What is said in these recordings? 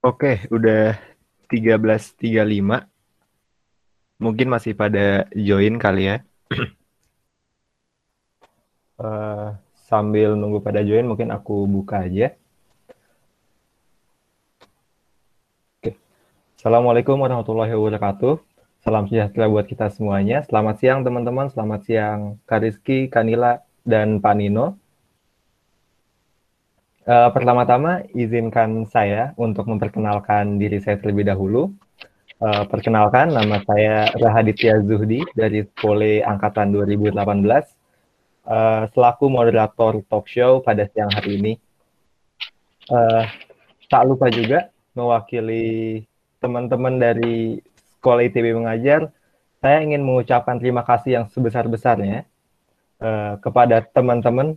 Oke, udah 13.35. Mungkin masih pada join kali ya. uh, sambil nunggu pada join, mungkin aku buka aja. Oke. Assalamualaikum warahmatullahi wabarakatuh. Salam sejahtera buat kita semuanya. Selamat siang teman-teman, selamat siang Kak Rizky, Kanila, dan Pak Nino. Uh, pertama-tama izinkan saya untuk memperkenalkan diri saya terlebih dahulu. Uh, perkenalkan, nama saya Rahaditya Zuhdi dari Pole Angkatan 2018, uh, selaku moderator talk show pada siang hari ini. Uh, tak lupa juga mewakili teman-teman dari Sekolah ITB Mengajar, saya ingin mengucapkan terima kasih yang sebesar-besarnya uh, kepada teman-teman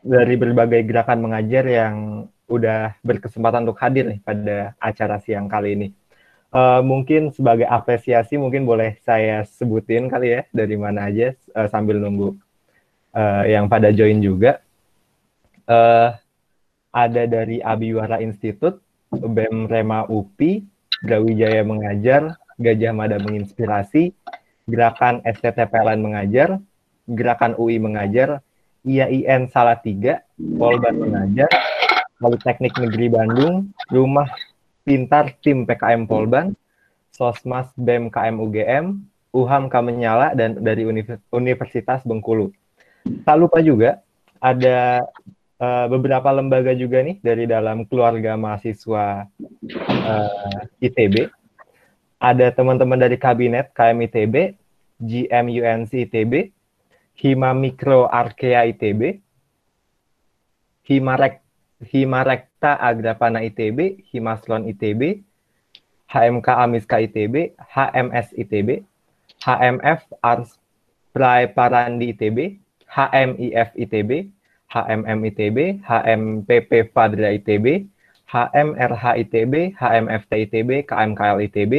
dari berbagai gerakan mengajar yang udah berkesempatan untuk hadir nih pada acara siang kali ini. Uh, mungkin sebagai apresiasi mungkin boleh saya sebutin kali ya dari mana aja uh, sambil nunggu uh, yang pada join juga. Uh, ada dari Abiwara Institute, BEM Rema UPI, Brawijaya Mengajar, Gajah Mada Menginspirasi, Gerakan STTPLN Mengajar, Gerakan UI Mengajar, IAIN Salatiga, Polban Mengajar, Politeknik Negeri Bandung, Rumah Pintar Tim PKM Polban, Sosmas BEM KM UGM, UHAM Kamenyala, dan dari Universitas Bengkulu. Tak lupa juga ada uh, beberapa lembaga juga nih dari dalam keluarga mahasiswa uh, eh, ITB. Ada teman-teman dari kabinet KM ITB, GMUNC ITB, Hima Mikro Arkea ITB, Himarek, Himarekta Agrapana ITB, Himaslon ITB, HMK Amiska ITB, HMS ITB, HMF Ars Prai Parandi ITB, HMIF ITB, HMM ITB, HMPP Fadra ITB, HMRH ITB, HMFT ITB, KMKL ITB,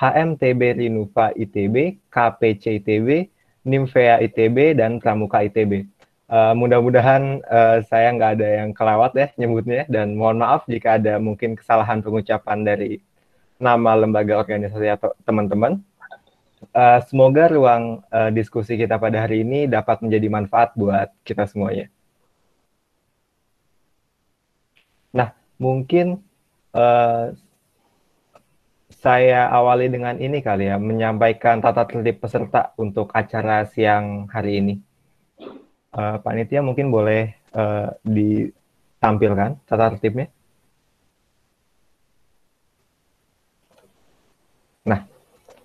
HMTB Rinuva ITB, KPC ITB, Nimfea ITB dan Pramuka ITB. Uh, eh, mudah-mudahan uh, saya nggak ada yang kelewat ya nyebutnya dan mohon maaf jika ada mungkin kesalahan pengucapan dari nama lembaga organisasi atau teman-teman. Uh, semoga ruang uh, diskusi kita pada hari ini dapat menjadi manfaat buat kita semuanya. Nah, mungkin uh, saya awali dengan ini kali ya, menyampaikan tata tertib peserta untuk acara siang hari ini. Uh, Pak Nitya mungkin boleh uh, ditampilkan tata tertibnya. Nah,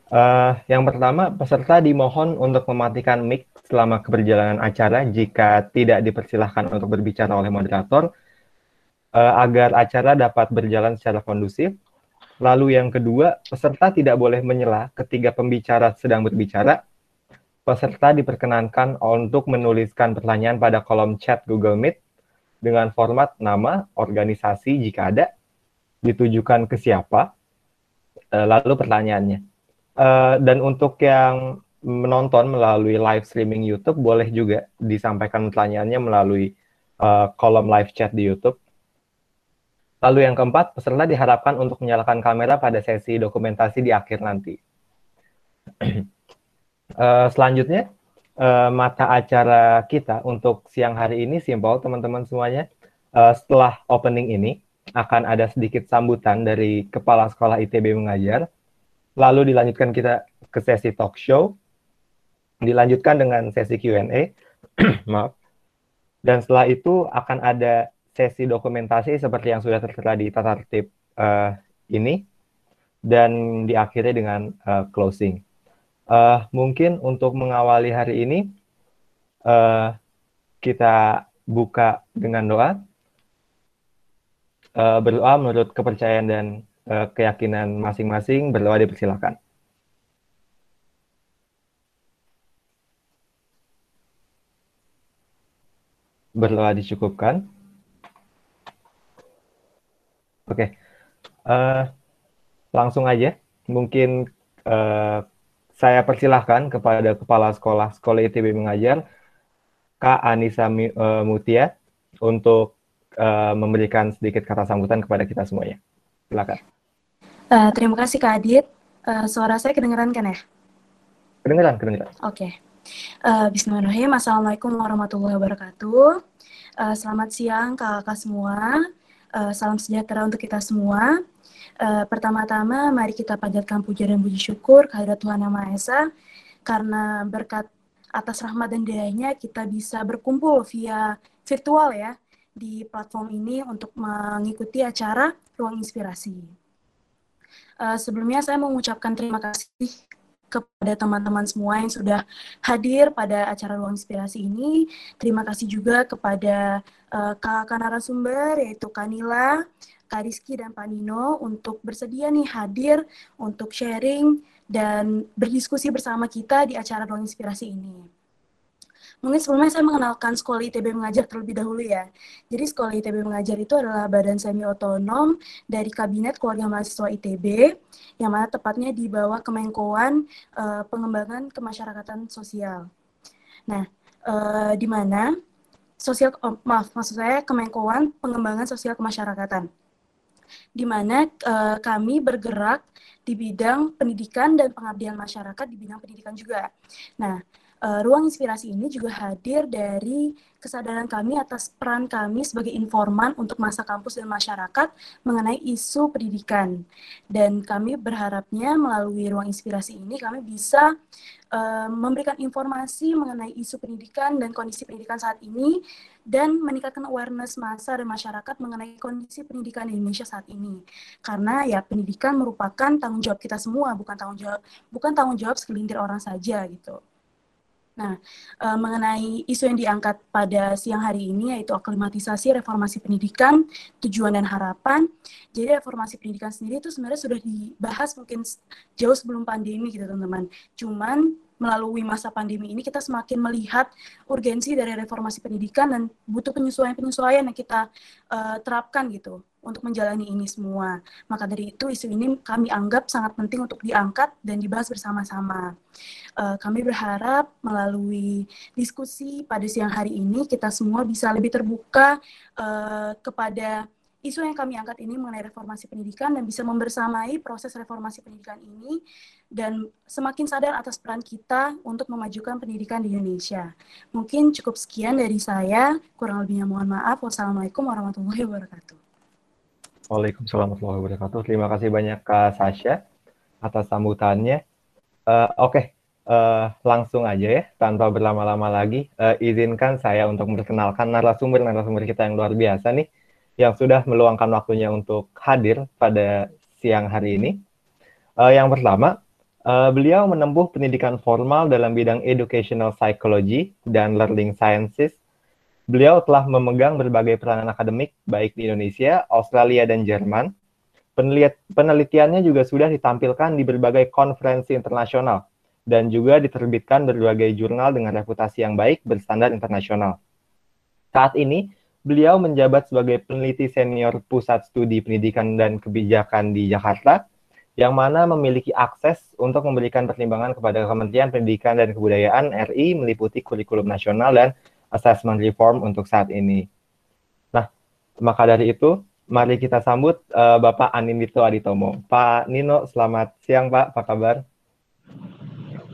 uh, yang pertama peserta dimohon untuk mematikan mic selama keberjalanan acara jika tidak dipersilahkan untuk berbicara oleh moderator agar acara dapat berjalan secara kondusif Lalu yang kedua, peserta tidak boleh menyela ketika pembicara sedang berbicara. Peserta diperkenankan untuk menuliskan pertanyaan pada kolom chat Google Meet dengan format nama, organisasi jika ada, ditujukan ke siapa, eh, lalu pertanyaannya. Eh, dan untuk yang menonton melalui live streaming YouTube, boleh juga disampaikan pertanyaannya melalui eh, kolom live chat di YouTube Lalu yang keempat, peserta diharapkan untuk menyalakan kamera pada sesi dokumentasi di akhir nanti. uh, selanjutnya, uh, mata acara kita untuk siang hari ini simpel, teman-teman semuanya. Uh, setelah opening ini, akan ada sedikit sambutan dari Kepala Sekolah ITB Mengajar. Lalu dilanjutkan kita ke sesi talk show. Dilanjutkan dengan sesi Q&A. Maaf. Dan setelah itu akan ada sesi dokumentasi seperti yang sudah tertera di tata tertib uh, ini dan diakhiri dengan uh, closing. Uh, mungkin untuk mengawali hari ini uh, kita buka dengan doa. Uh, berdoa menurut kepercayaan dan uh, keyakinan masing-masing. Berdoa dipersilakan. Berdoa dicukupkan. Oke, okay. uh, eh, langsung aja. Mungkin uh, saya persilahkan kepada Kepala Sekolah Sekolah ITB Mengajar, Kak Anissa uh, Mutia, untuk uh, memberikan sedikit kata sambutan kepada kita semuanya. Silakan. Uh, terima kasih Kak Adit. Uh, suara saya kedengeran kan ya? Kedengeran, kedengeran. Oke. Okay. Uh, Bismillahirrahmanirrahim. Assalamualaikum warahmatullahi wabarakatuh. Uh, selamat siang kakak semua. Uh, salam sejahtera untuk kita semua. Uh, pertama-tama, mari kita panjatkan puja dan puji syukur kehadirat Tuhan Yang Maha Esa, karena berkat atas rahmat dan dayanya kita bisa berkumpul via virtual ya, di platform ini untuk mengikuti acara Ruang Inspirasi. Uh, sebelumnya saya mengucapkan terima kasih kepada teman-teman semua yang sudah hadir pada acara Ruang Inspirasi ini. Terima kasih juga kepada uh, kakak narasumber yaitu Kanila, Kak Rizky, dan Pak Nino untuk bersedia nih hadir untuk sharing dan berdiskusi bersama kita di acara Ruang Inspirasi ini. Mungkin sebelumnya saya mengenalkan Sekolah ITB Mengajar terlebih dahulu ya. Jadi Sekolah ITB Mengajar itu adalah badan semi otonom dari Kabinet Keluarga Mahasiswa ITB yang mana tepatnya di bawah Kemenkoan uh, Pengembangan Kemasyarakatan Sosial. Nah, uh, di mana sosial oh, maaf maksud saya Kemenkoan Pengembangan Sosial Kemasyarakatan di mana uh, kami bergerak di bidang pendidikan dan pengabdian masyarakat di bidang pendidikan juga. Nah, uh, ruang inspirasi ini juga hadir dari kesadaran kami atas peran kami sebagai informan untuk masa kampus dan masyarakat mengenai isu pendidikan. Dan kami berharapnya melalui ruang inspirasi ini kami bisa uh, memberikan informasi mengenai isu pendidikan dan kondisi pendidikan saat ini dan meningkatkan awareness masa dan masyarakat mengenai kondisi pendidikan di Indonesia saat ini. Karena ya pendidikan merupakan tanggung jawab kita semua, bukan tanggung jawab bukan tanggung jawab segelintir orang saja gitu. Nah, e, mengenai isu yang diangkat pada siang hari ini yaitu aklimatisasi reformasi pendidikan, tujuan dan harapan. Jadi reformasi pendidikan sendiri itu sebenarnya sudah dibahas mungkin jauh sebelum pandemi gitu teman-teman. Cuman melalui masa pandemi ini kita semakin melihat urgensi dari reformasi pendidikan dan butuh penyesuaian-penyesuaian yang kita uh, terapkan gitu untuk menjalani ini semua. Maka dari itu isu ini kami anggap sangat penting untuk diangkat dan dibahas bersama-sama. Uh, kami berharap melalui diskusi pada siang hari ini kita semua bisa lebih terbuka uh, kepada isu yang kami angkat ini mengenai reformasi pendidikan dan bisa membersamai proses reformasi pendidikan ini dan semakin sadar atas peran kita untuk memajukan pendidikan di Indonesia. Mungkin cukup sekian dari saya, kurang lebihnya mohon maaf. Wassalamualaikum warahmatullahi wabarakatuh. Waalaikumsalam warahmatullahi wabarakatuh. Terima kasih banyak Kak Sasha atas sambutannya. Uh, Oke, okay. uh, eh, langsung aja ya, tanpa berlama-lama lagi, uh, izinkan saya untuk memperkenalkan narasumber-narasumber kita yang luar biasa nih yang sudah meluangkan waktunya untuk hadir pada siang hari ini. Uh, yang pertama, uh, beliau menempuh pendidikan formal dalam bidang educational psychology dan learning sciences. Beliau telah memegang berbagai peranan akademik baik di Indonesia, Australia, dan Jerman. Peneliat, penelitiannya juga sudah ditampilkan di berbagai konferensi internasional dan juga diterbitkan berbagai jurnal dengan reputasi yang baik berstandar internasional. Saat ini, beliau menjabat sebagai peneliti senior Pusat Studi Pendidikan dan Kebijakan di Jakarta, yang mana memiliki akses untuk memberikan pertimbangan kepada Kementerian Pendidikan dan Kebudayaan RI meliputi kurikulum nasional dan assessment reform untuk saat ini. Nah, maka dari itu, mari kita sambut uh, Bapak Anindito Aditomo. Pak Nino, selamat siang Pak, apa kabar?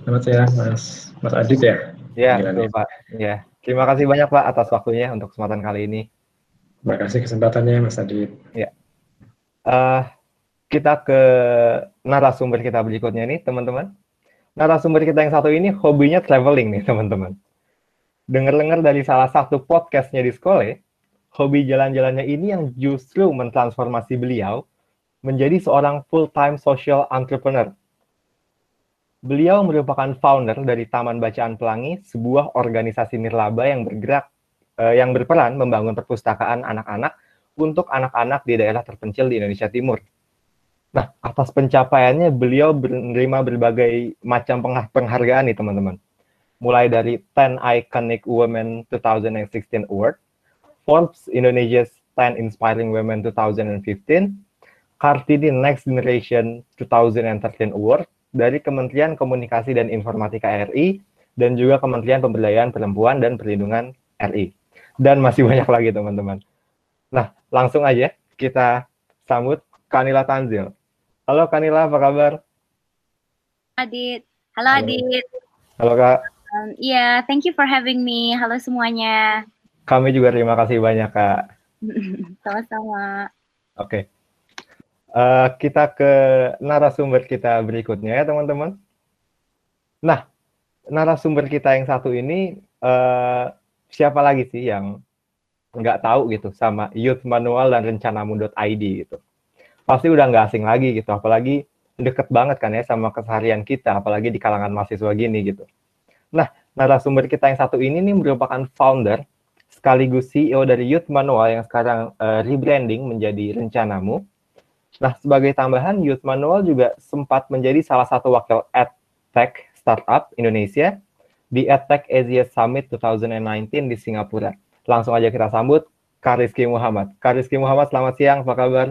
Selamat siang Mas, Mas Adit ya? Ya, Pak. Ya. Terima kasih banyak Pak atas waktunya untuk kesempatan kali ini. Terima kasih kesempatannya Mas Adit. Ya. Uh, kita ke narasumber kita berikutnya nih teman-teman. Narasumber kita yang satu ini hobinya traveling nih teman-teman. Dengar-dengar dari salah satu podcastnya di sekolah, hobi jalan-jalannya ini yang justru mentransformasi beliau menjadi seorang full-time social entrepreneur Beliau merupakan founder dari Taman Bacaan Pelangi, sebuah organisasi nirlaba yang bergerak eh, yang berperan membangun perpustakaan anak-anak untuk anak-anak di daerah terpencil di Indonesia Timur. Nah, atas pencapaiannya beliau menerima berbagai macam penghargaan nih teman-teman. Mulai dari 10 Iconic Women 2016 Award, Forbes Indonesia's 10 Inspiring Women 2015, Kartini Next Generation 2013 Award, dari Kementerian Komunikasi dan Informatika RI dan juga Kementerian Pemberdayaan Perempuan dan Perlindungan RI. Dan masih banyak lagi teman-teman. Nah, langsung aja kita sambut Kanila Tanzil. Halo Kanila, apa kabar? Adit. Halo, Halo. Adit. Halo Kak. Um, iya, yeah, thank you for having me. Halo semuanya. Kami juga terima kasih banyak Kak. Sama-sama. Oke. Okay. Uh, kita ke narasumber kita berikutnya ya teman-teman. Nah, narasumber kita yang satu ini uh, siapa lagi sih yang nggak tahu gitu sama Youth Manual dan Rencanamu.id gitu. Pasti udah nggak asing lagi gitu, apalagi deket banget kan ya sama keseharian kita, apalagi di kalangan mahasiswa gini gitu. Nah, narasumber kita yang satu ini nih merupakan founder sekaligus CEO dari Youth Manual yang sekarang uh, rebranding menjadi Rencanamu. Nah, sebagai tambahan, Youth Manual juga sempat menjadi salah satu wakil EdTech startup Indonesia di EdTech Asia Summit 2019 di Singapura. Langsung aja kita sambut Kariski Muhammad. Kariski Muhammad, selamat siang, apa kabar?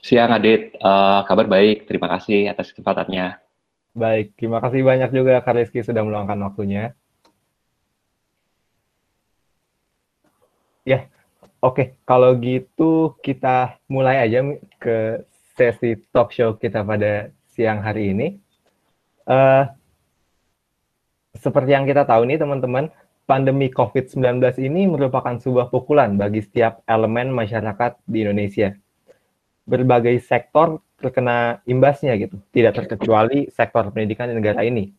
Siang Adit, uh, kabar baik, terima kasih atas kesempatannya. Baik, terima kasih banyak juga Kariski sudah meluangkan waktunya. Ya, oke. Kalau gitu kita mulai aja ke sesi talk show kita pada siang hari ini. Uh, seperti yang kita tahu nih teman-teman, pandemi COVID-19 ini merupakan sebuah pukulan bagi setiap elemen masyarakat di Indonesia. Berbagai sektor terkena imbasnya gitu, tidak terkecuali sektor pendidikan di negara ini.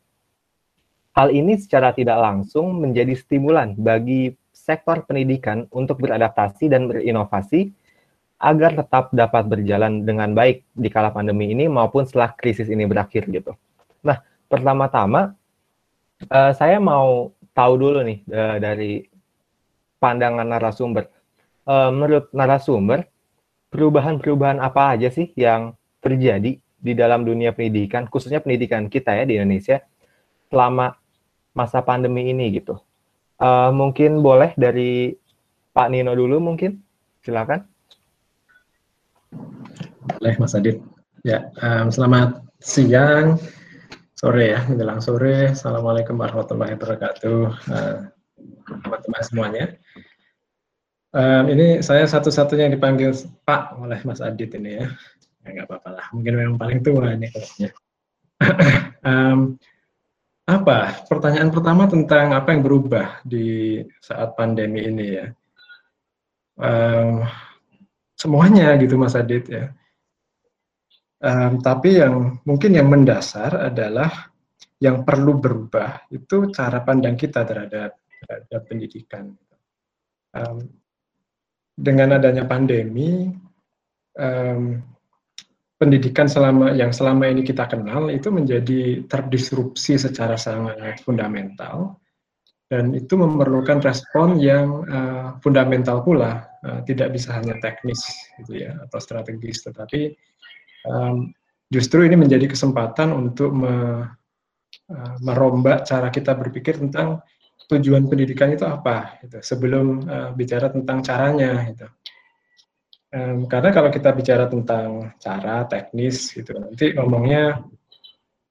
Hal ini secara tidak langsung menjadi stimulan bagi sektor pendidikan untuk beradaptasi dan berinovasi agar tetap dapat berjalan dengan baik di kala pandemi ini maupun setelah krisis ini berakhir gitu. Nah, pertama-tama Uh, saya mau tahu dulu nih uh, dari pandangan narasumber. Uh, menurut narasumber, perubahan-perubahan apa aja sih yang terjadi di dalam dunia pendidikan, khususnya pendidikan kita ya di Indonesia selama masa pandemi ini gitu. Uh, mungkin boleh dari Pak Nino dulu mungkin, silakan. Boleh Mas Adit. Ya, um, selamat siang sore ya, menjelang sore. Assalamualaikum warahmatullahi wabarakatuh, eh, teman-teman uh, semuanya. Um, ini saya satu-satunya yang dipanggil Pak oleh Mas Adit ini ya. Ya nggak apa-apa lah, mungkin memang paling tua ini kayaknya. um, apa? Pertanyaan pertama tentang apa yang berubah di saat pandemi ini ya. Um, semuanya gitu Mas Adit ya Um, tapi yang mungkin yang mendasar adalah yang perlu berubah itu cara pandang kita terhadap, terhadap pendidikan. Um, dengan adanya pandemi, um, pendidikan selama yang selama ini kita kenal itu menjadi terdisrupsi secara sangat fundamental dan itu memerlukan respon yang uh, fundamental pula, uh, tidak bisa hanya teknis gitu ya atau strategis, tetapi um, justru ini menjadi kesempatan untuk me, uh, merombak cara kita berpikir tentang tujuan pendidikan itu apa gitu, sebelum uh, bicara tentang caranya gitu. Um, karena kalau kita bicara tentang cara teknis gitu nanti ngomongnya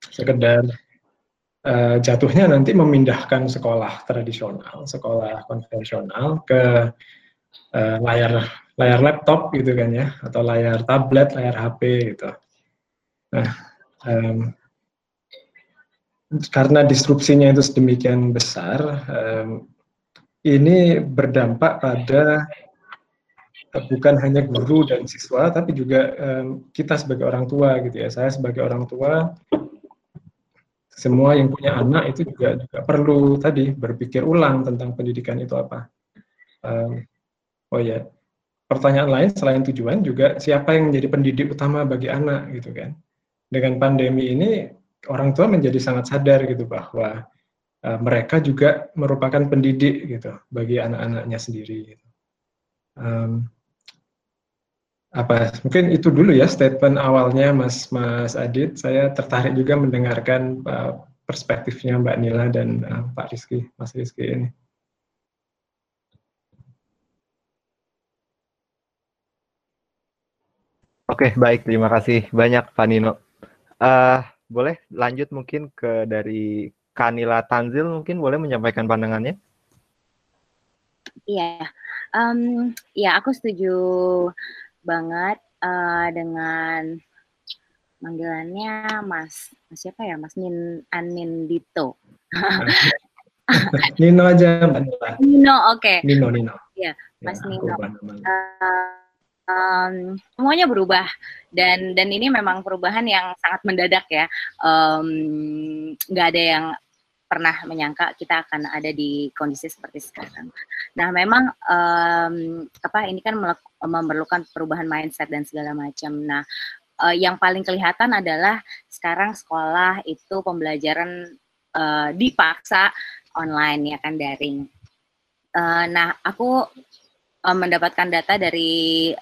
sekedar uh, jatuhnya nanti memindahkan sekolah tradisional, sekolah konvensional ke uh, layar layar laptop gitu kan ya, atau layar tablet, layar HP gitu. Nah, um, karena disrupsinya itu sedemikian besar, um, ini berdampak pada bukan hanya guru dan siswa, tapi juga um, kita sebagai orang tua gitu ya. Saya sebagai orang tua, semua yang punya anak itu juga, juga perlu tadi berpikir ulang tentang pendidikan itu apa. Um, oh ya, pertanyaan lain selain tujuan juga siapa yang menjadi pendidik utama bagi anak gitu kan. Dengan pandemi ini orang tua menjadi sangat sadar gitu bahwa uh, mereka juga merupakan pendidik gitu bagi anak-anaknya sendiri. Gitu. Um, apa mungkin itu dulu ya statement awalnya Mas Mas Adit. Saya tertarik juga mendengarkan uh, perspektifnya Mbak Nila dan uh, Pak Rizky, Mas Rizky ini. Oke, baik. Terima kasih banyak, Pak Nino. Uh, boleh lanjut mungkin ke dari Kanila Tanzil, mungkin boleh menyampaikan pandangannya? Iya, um, ya aku setuju banget uh, dengan manggilannya Mas, Mas siapa ya? Mas Nin Anindito. Nino aja Mbak Nila. Nino, oke. Okay. Nino, Nino. Iya, Mas ya, Nino. Uh, um, semuanya berubah dan dan ini memang perubahan yang sangat mendadak ya. Nggak um, ada yang pernah menyangka kita akan ada di kondisi seperti sekarang. Nah, memang um, apa ini kan memerlukan perubahan mindset dan segala macam. Nah, uh, yang paling kelihatan adalah sekarang sekolah itu pembelajaran uh, dipaksa online ya kan daring. Uh, nah, aku uh, mendapatkan data dari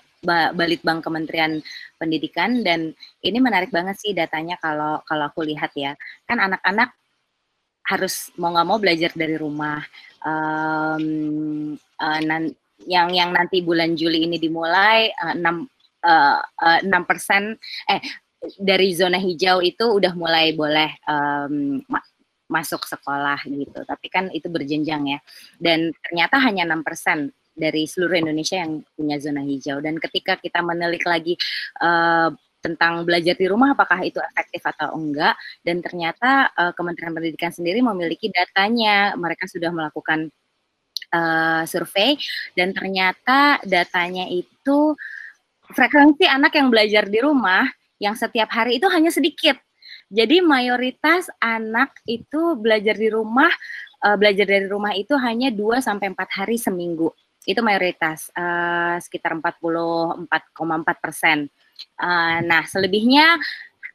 Balitbang Kementerian Pendidikan dan ini menarik banget sih datanya kalau kalau aku lihat ya. Kan anak-anak harus mau nggak mau belajar dari rumah. Um, uh, nan, yang yang nanti bulan Juli ini dimulai uh, 6 enam uh, persen eh dari zona hijau itu udah mulai boleh um, ma masuk sekolah gitu. Tapi kan itu berjenjang ya. Dan ternyata hanya enam persen dari seluruh Indonesia yang punya zona hijau. Dan ketika kita menelik lagi uh, tentang belajar di rumah apakah itu efektif atau enggak. Dan ternyata uh, Kementerian Pendidikan sendiri memiliki datanya. Mereka sudah melakukan uh, survei. Dan ternyata datanya itu frekuensi anak yang belajar di rumah yang setiap hari itu hanya sedikit. Jadi mayoritas anak itu belajar di rumah uh, belajar dari rumah itu hanya 2 sampai 4 hari seminggu. Itu mayoritas uh, sekitar 44,4 persen Uh, nah, selebihnya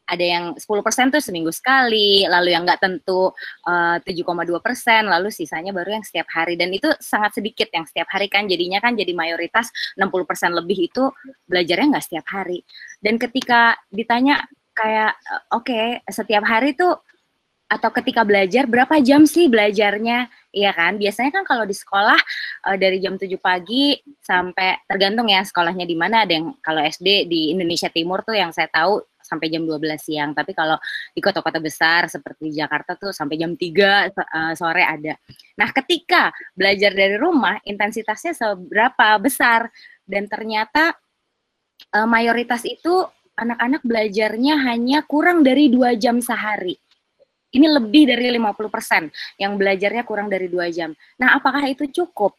ada yang 10% tuh seminggu sekali, lalu yang nggak tentu uh, 7,2 persen, lalu sisanya baru yang setiap hari. Dan itu sangat sedikit yang setiap hari kan, jadinya kan jadi mayoritas 60 persen lebih itu belajarnya nggak setiap hari. Dan ketika ditanya kayak, oke, okay, setiap hari tuh atau ketika belajar berapa jam sih belajarnya? Iya kan? Biasanya kan kalau di sekolah uh, dari jam 7 pagi sampai tergantung ya sekolahnya di mana. Ada yang kalau SD di Indonesia Timur tuh yang saya tahu sampai jam 12 siang. Tapi kalau di kota-kota besar seperti Jakarta tuh sampai jam 3 uh, eh, sore ada. Nah ketika belajar dari rumah intensitasnya seberapa besar? Dan ternyata uh, mayoritas itu anak-anak belajarnya hanya kurang dari dua jam sehari ini lebih dari 50% yang belajarnya kurang dari dua jam. Nah, apakah itu cukup?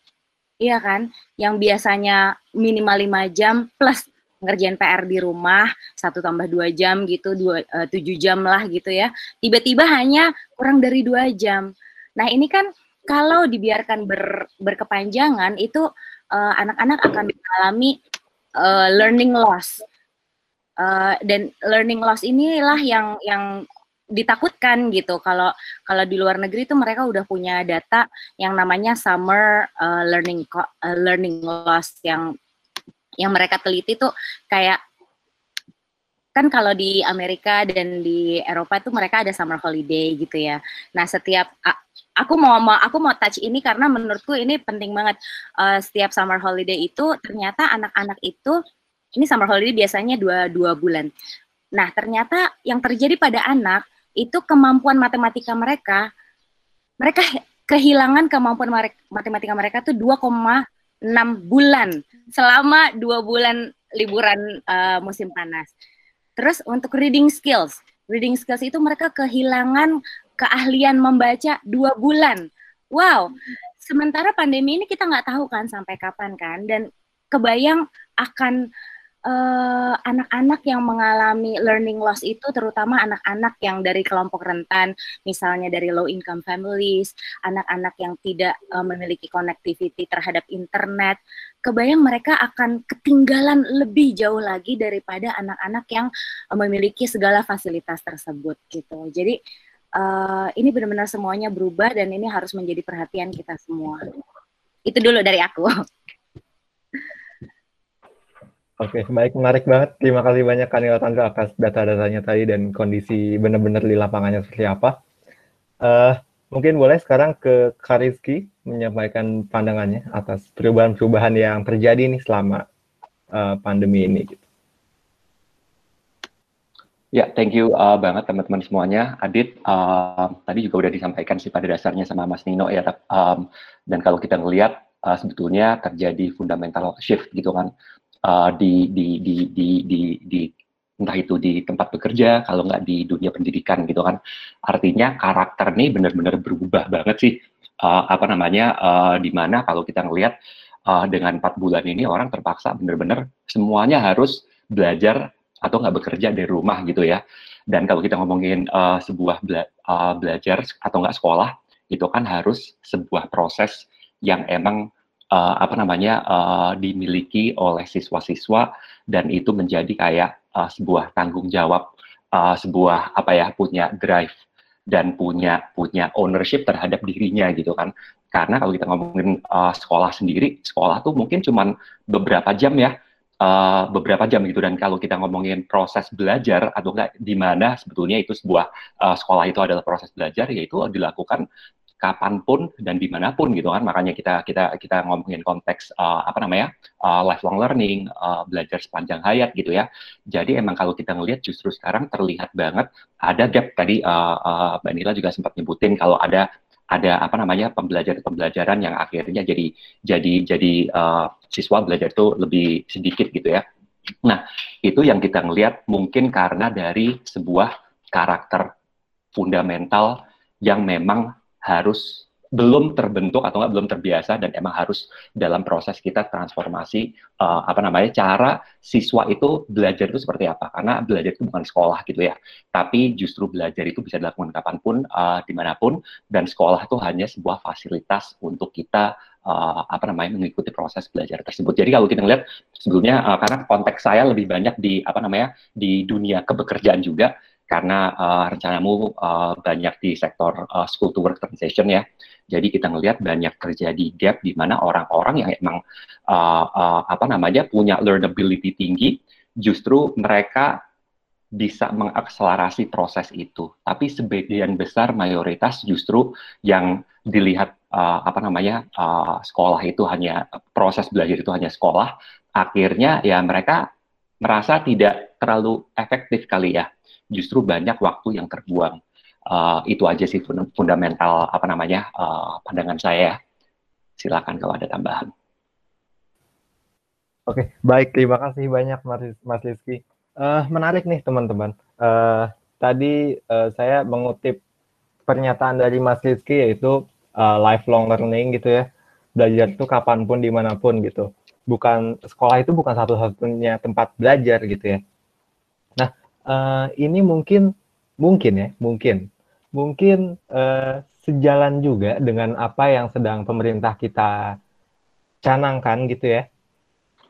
Iya kan? Yang biasanya minimal 5 jam plus ngerjain PR di rumah satu tambah dua jam gitu dua eh, tujuh jam lah gitu ya tiba-tiba hanya kurang dari dua jam nah ini kan kalau dibiarkan ber, berkepanjangan itu eh, anak-anak uh, akan mengalami uh, learning loss uh, dan learning loss inilah yang yang ditakutkan gitu kalau kalau di luar negeri itu mereka udah punya data yang namanya summer uh, learning uh, learning loss yang yang mereka teliti tuh kayak kan kalau di Amerika dan di Eropa tuh mereka ada summer holiday gitu ya. Nah setiap aku mau aku mau touch ini karena menurutku ini penting banget. Uh, setiap summer holiday itu ternyata anak-anak itu ini summer holiday biasanya dua dua bulan. Nah ternyata yang terjadi pada anak itu kemampuan matematika mereka. Mereka kehilangan kemampuan matematika mereka tuh 2,6 bulan. Selama dua bulan liburan uh, musim panas. Terus untuk reading skills, reading skills itu mereka kehilangan keahlian membaca dua bulan. Wow, sementara pandemi ini kita nggak tahu kan sampai kapan kan, dan kebayang akan anak-anak uh, yang mengalami learning loss itu terutama anak-anak yang dari kelompok rentan, misalnya dari low income families, anak-anak yang tidak uh, memiliki connectivity terhadap internet, kebayang mereka akan ketinggalan lebih jauh lagi daripada anak-anak yang uh, memiliki segala fasilitas tersebut gitu. Jadi uh, ini benar-benar semuanya berubah dan ini harus menjadi perhatian kita semua. Itu dulu dari aku. Oke, baik, menarik banget. Terima kasih banyak Kanila Tangga atas data-datanya tadi dan kondisi benar-benar di lapangannya seperti apa. Uh, mungkin boleh sekarang ke Kariski menyampaikan pandangannya atas perubahan-perubahan yang terjadi nih selama uh, pandemi ini. Gitu. Ya, thank you uh, banget teman-teman semuanya. Adit, uh, tadi juga udah disampaikan sih pada dasarnya sama Mas Nino ya. Um, dan kalau kita ngelihat uh, sebetulnya terjadi fundamental shift gitu kan uh, di, di, di, di, di, di entah itu di tempat bekerja, kalau nggak di dunia pendidikan gitu kan. Artinya karakter ini benar-benar berubah banget sih. Uh, apa namanya, uh, di mana kalau kita ngelihat uh, dengan empat bulan ini orang terpaksa benar-benar semuanya harus belajar atau nggak bekerja dari rumah gitu ya. Dan kalau kita ngomongin uh, sebuah bela uh, belajar atau nggak sekolah, itu kan harus sebuah proses yang emang uh, apa namanya uh, dimiliki oleh siswa-siswa dan itu menjadi kayak uh, sebuah tanggung jawab, uh, sebuah apa ya punya drive dan punya punya ownership terhadap dirinya gitu kan. Karena kalau kita ngomongin uh, sekolah sendiri, sekolah tuh mungkin cuma beberapa jam ya, uh, beberapa jam gitu. Dan kalau kita ngomongin proses belajar atau enggak di mana sebetulnya itu sebuah uh, sekolah itu adalah proses belajar, yaitu dilakukan kapan pun dan di mana pun gitu kan. Makanya kita kita kita ngomongin konteks uh, apa namanya uh, lifelong learning uh, belajar sepanjang hayat gitu ya. Jadi emang kalau kita ngelihat justru sekarang terlihat banget ada gap. Tadi uh, uh, Mbak Nila juga sempat nyebutin kalau ada ada apa namanya pembelajaran-pembelajaran yang akhirnya jadi jadi jadi uh, siswa belajar itu lebih sedikit gitu ya. Nah itu yang kita ngelihat mungkin karena dari sebuah karakter fundamental yang memang harus belum terbentuk atau enggak belum terbiasa dan emang harus dalam proses kita transformasi uh, apa namanya cara siswa itu belajar itu seperti apa. Karena belajar itu bukan sekolah gitu ya. Tapi justru belajar itu bisa dilakukan kapan pun uh, di mana pun dan sekolah itu hanya sebuah fasilitas untuk kita uh, apa namanya mengikuti proses belajar tersebut. Jadi kalau kita lihat sebelumnya uh, karena konteks saya lebih banyak di apa namanya di dunia kebekerjaan juga karena uh, rencanamu uh, banyak di sektor uh, school to work transition ya. Jadi kita ngelihat banyak terjadi gap di mana orang-orang yang emang uh, uh, apa namanya punya learnability tinggi, justru mereka bisa mengakselerasi proses itu. Tapi sebagian besar mayoritas justru yang dilihat uh, apa namanya uh, sekolah itu hanya proses belajar itu hanya sekolah, akhirnya ya mereka merasa tidak terlalu efektif kali ya justru banyak waktu yang terbuang. Uh, itu aja sih fundamental apa namanya uh, pandangan saya. Silakan kalau ada tambahan. Oke, baik terima kasih banyak Mas, Mas Rizky. Uh, menarik nih teman-teman. Uh, tadi uh, saya mengutip pernyataan dari Mas Rizky yaitu uh, lifelong learning gitu ya. Belajar itu kapan pun di mana pun gitu. Bukan sekolah itu bukan satu-satunya tempat belajar gitu ya uh, ini mungkin mungkin ya, mungkin mungkin uh, sejalan juga dengan apa yang sedang pemerintah kita canangkan gitu ya,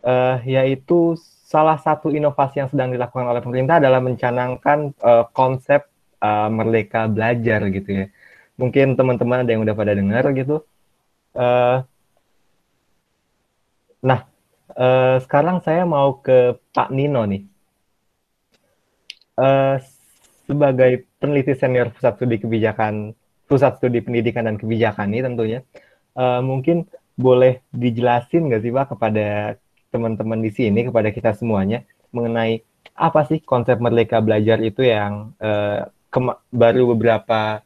uh, yaitu salah satu inovasi yang sedang dilakukan oleh pemerintah adalah mencanangkan uh, konsep uh, merdeka belajar gitu ya. Mungkin teman-teman ada yang udah pada dengar gitu. Uh, nah, uh, sekarang saya mau ke Pak Nino nih uh, sebagai peneliti senior pusat studi kebijakan, pusat studi pendidikan dan kebijakan ini tentunya, uh, mungkin boleh dijelasin nggak sih Pak kepada teman-teman di sini, kepada kita semuanya, mengenai apa sih konsep merdeka belajar itu yang uh, baru beberapa,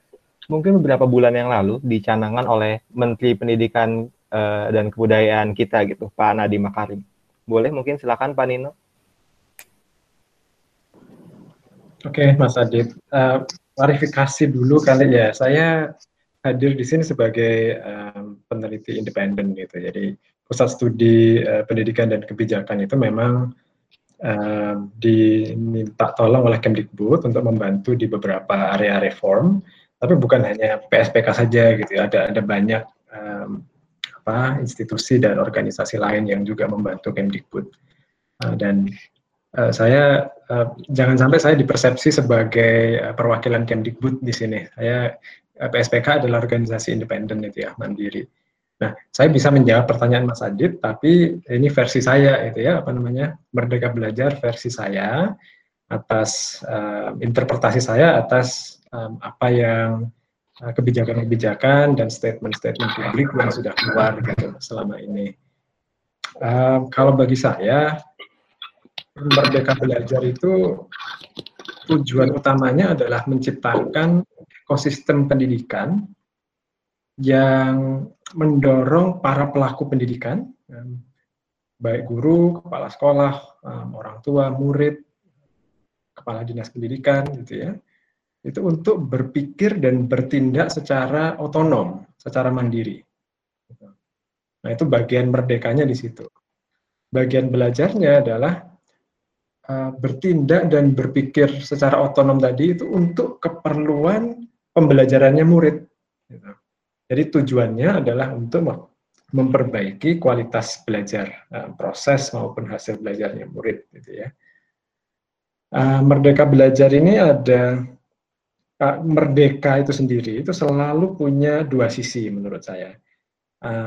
mungkin beberapa bulan yang lalu dicanangkan oleh Menteri Pendidikan uh, dan Kebudayaan kita gitu, Pak Nadiem Makarim. Boleh mungkin silakan Pak Nino. Oke, okay, Mas Adit. Uh, klarifikasi dulu kali ya. Saya hadir di sini sebagai um, peneliti independen gitu. Jadi pusat studi uh, pendidikan dan kebijakan itu memang uh, diminta tolong oleh Kemdikbud untuk membantu di beberapa area reform. Tapi bukan hanya PSPK saja gitu. Ya. Ada ada banyak um, apa institusi dan organisasi lain yang juga membantu Kemdikbud. Uh, dan uh, saya uh, jangan sampai saya dipersepsi sebagai uh, perwakilan Kemdikbud di sini. Saya uh, PSPK adalah organisasi independen itu ya, mandiri. Nah, saya bisa menjawab pertanyaan Mas Adit, tapi ini versi saya itu ya, apa namanya, Merdeka Belajar versi saya atas uh, interpretasi saya atas um, apa yang kebijakan-kebijakan dan statement-statement publik yang sudah keluar gitu selama ini. Uh, kalau bagi saya, Merdeka Belajar itu tujuan utamanya adalah menciptakan ekosistem pendidikan yang mendorong para pelaku pendidikan baik guru, kepala sekolah, orang tua, murid, kepala dinas pendidikan, gitu ya, itu untuk berpikir dan bertindak secara otonom, secara mandiri. Nah itu bagian merdekanya di situ. Bagian belajarnya adalah uh, bertindak dan berpikir secara otonom tadi itu untuk keperluan pembelajarannya murid. Gitu. Jadi tujuannya adalah untuk memperbaiki kualitas belajar, uh, proses maupun hasil belajarnya murid, gitu ya. Uh, merdeka belajar ini ada merdeka itu sendiri itu selalu punya dua sisi menurut saya.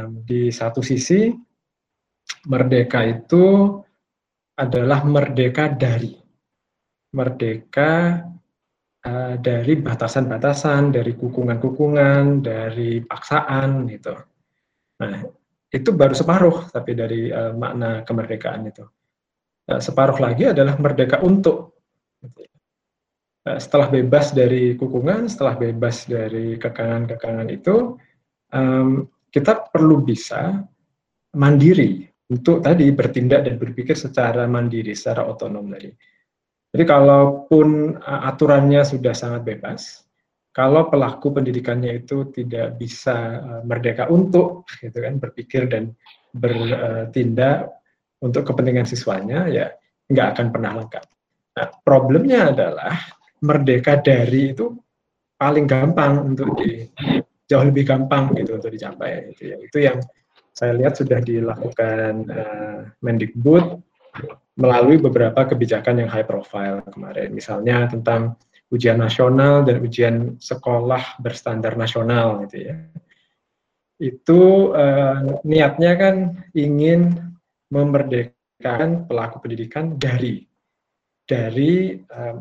Di satu sisi merdeka itu adalah merdeka dari merdeka uh, dari batasan-batasan, dari kukungan-kukungan, dari paksaan gitu. Nah, itu baru separuh tapi dari uh, makna kemerdekaan itu. Uh, separuh lagi adalah merdeka untuk. Setelah bebas dari kukungan, setelah bebas dari kekangan-kekangan itu, kita perlu bisa mandiri untuk tadi bertindak dan berpikir secara mandiri, secara otonom tadi. Jadi kalaupun uh, aturannya sudah sangat bebas, kalau pelaku pendidikannya itu tidak bisa uh, merdeka untuk gitu kan berpikir dan bertindak untuk kepentingan siswanya ya nggak akan pernah lengkap. Nah, problemnya adalah merdeka dari itu paling gampang untuk di jauh lebih gampang gitu untuk dicapai gitu ya. Itu yang saya lihat sudah dilakukan uh, Mendikbud melalui beberapa kebijakan yang high profile kemarin. Misalnya tentang ujian nasional dan ujian sekolah berstandar nasional gitu ya. Itu uh, niatnya kan ingin memerdekakan pelaku pendidikan dari dari uh,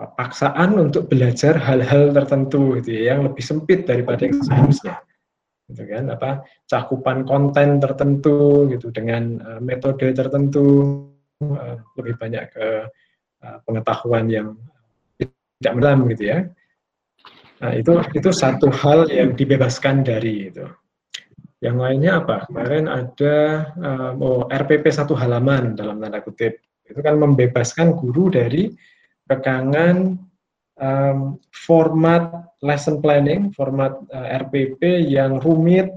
paksaan untuk belajar hal-hal tertentu gitu ya, yang lebih sempit daripada yang seharusnya gitu kan apa cakupan konten tertentu gitu dengan uh, metode tertentu uh, lebih banyak ke uh, pengetahuan yang tidak mendalam gitu ya. Nah, itu itu satu hal yang dibebaskan dari itu. Yang lainnya apa? Kemarin ada um, oh, RPP satu halaman dalam tanda kutip. Itu kan membebaskan guru dari kekangan um, format lesson planning, format uh, RPP yang rumit,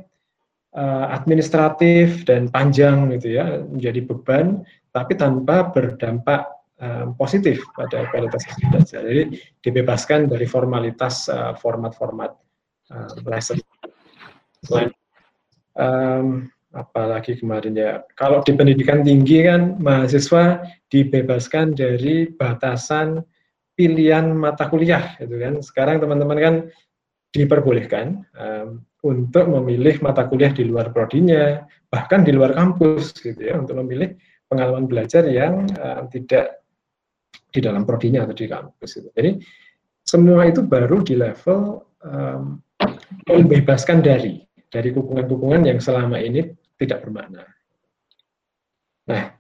uh, administratif dan panjang gitu ya, menjadi beban, tapi tanpa berdampak um, positif pada kualitas belajar. Jadi dibebaskan dari formalitas uh, format-format uh, lesson. Um, apalagi kemarin ya, kalau di pendidikan tinggi kan mahasiswa dibebaskan dari batasan pilihan mata kuliah, gitu kan. Sekarang teman-teman kan diperbolehkan um, untuk memilih mata kuliah di luar prodinya, bahkan di luar kampus, gitu ya, untuk memilih pengalaman belajar yang uh, tidak di dalam prodinya atau di kampus. Itu. Jadi semua itu baru di level um, membebaskan dari dari dukungan-dukungan yang selama ini tidak bermakna. Nah,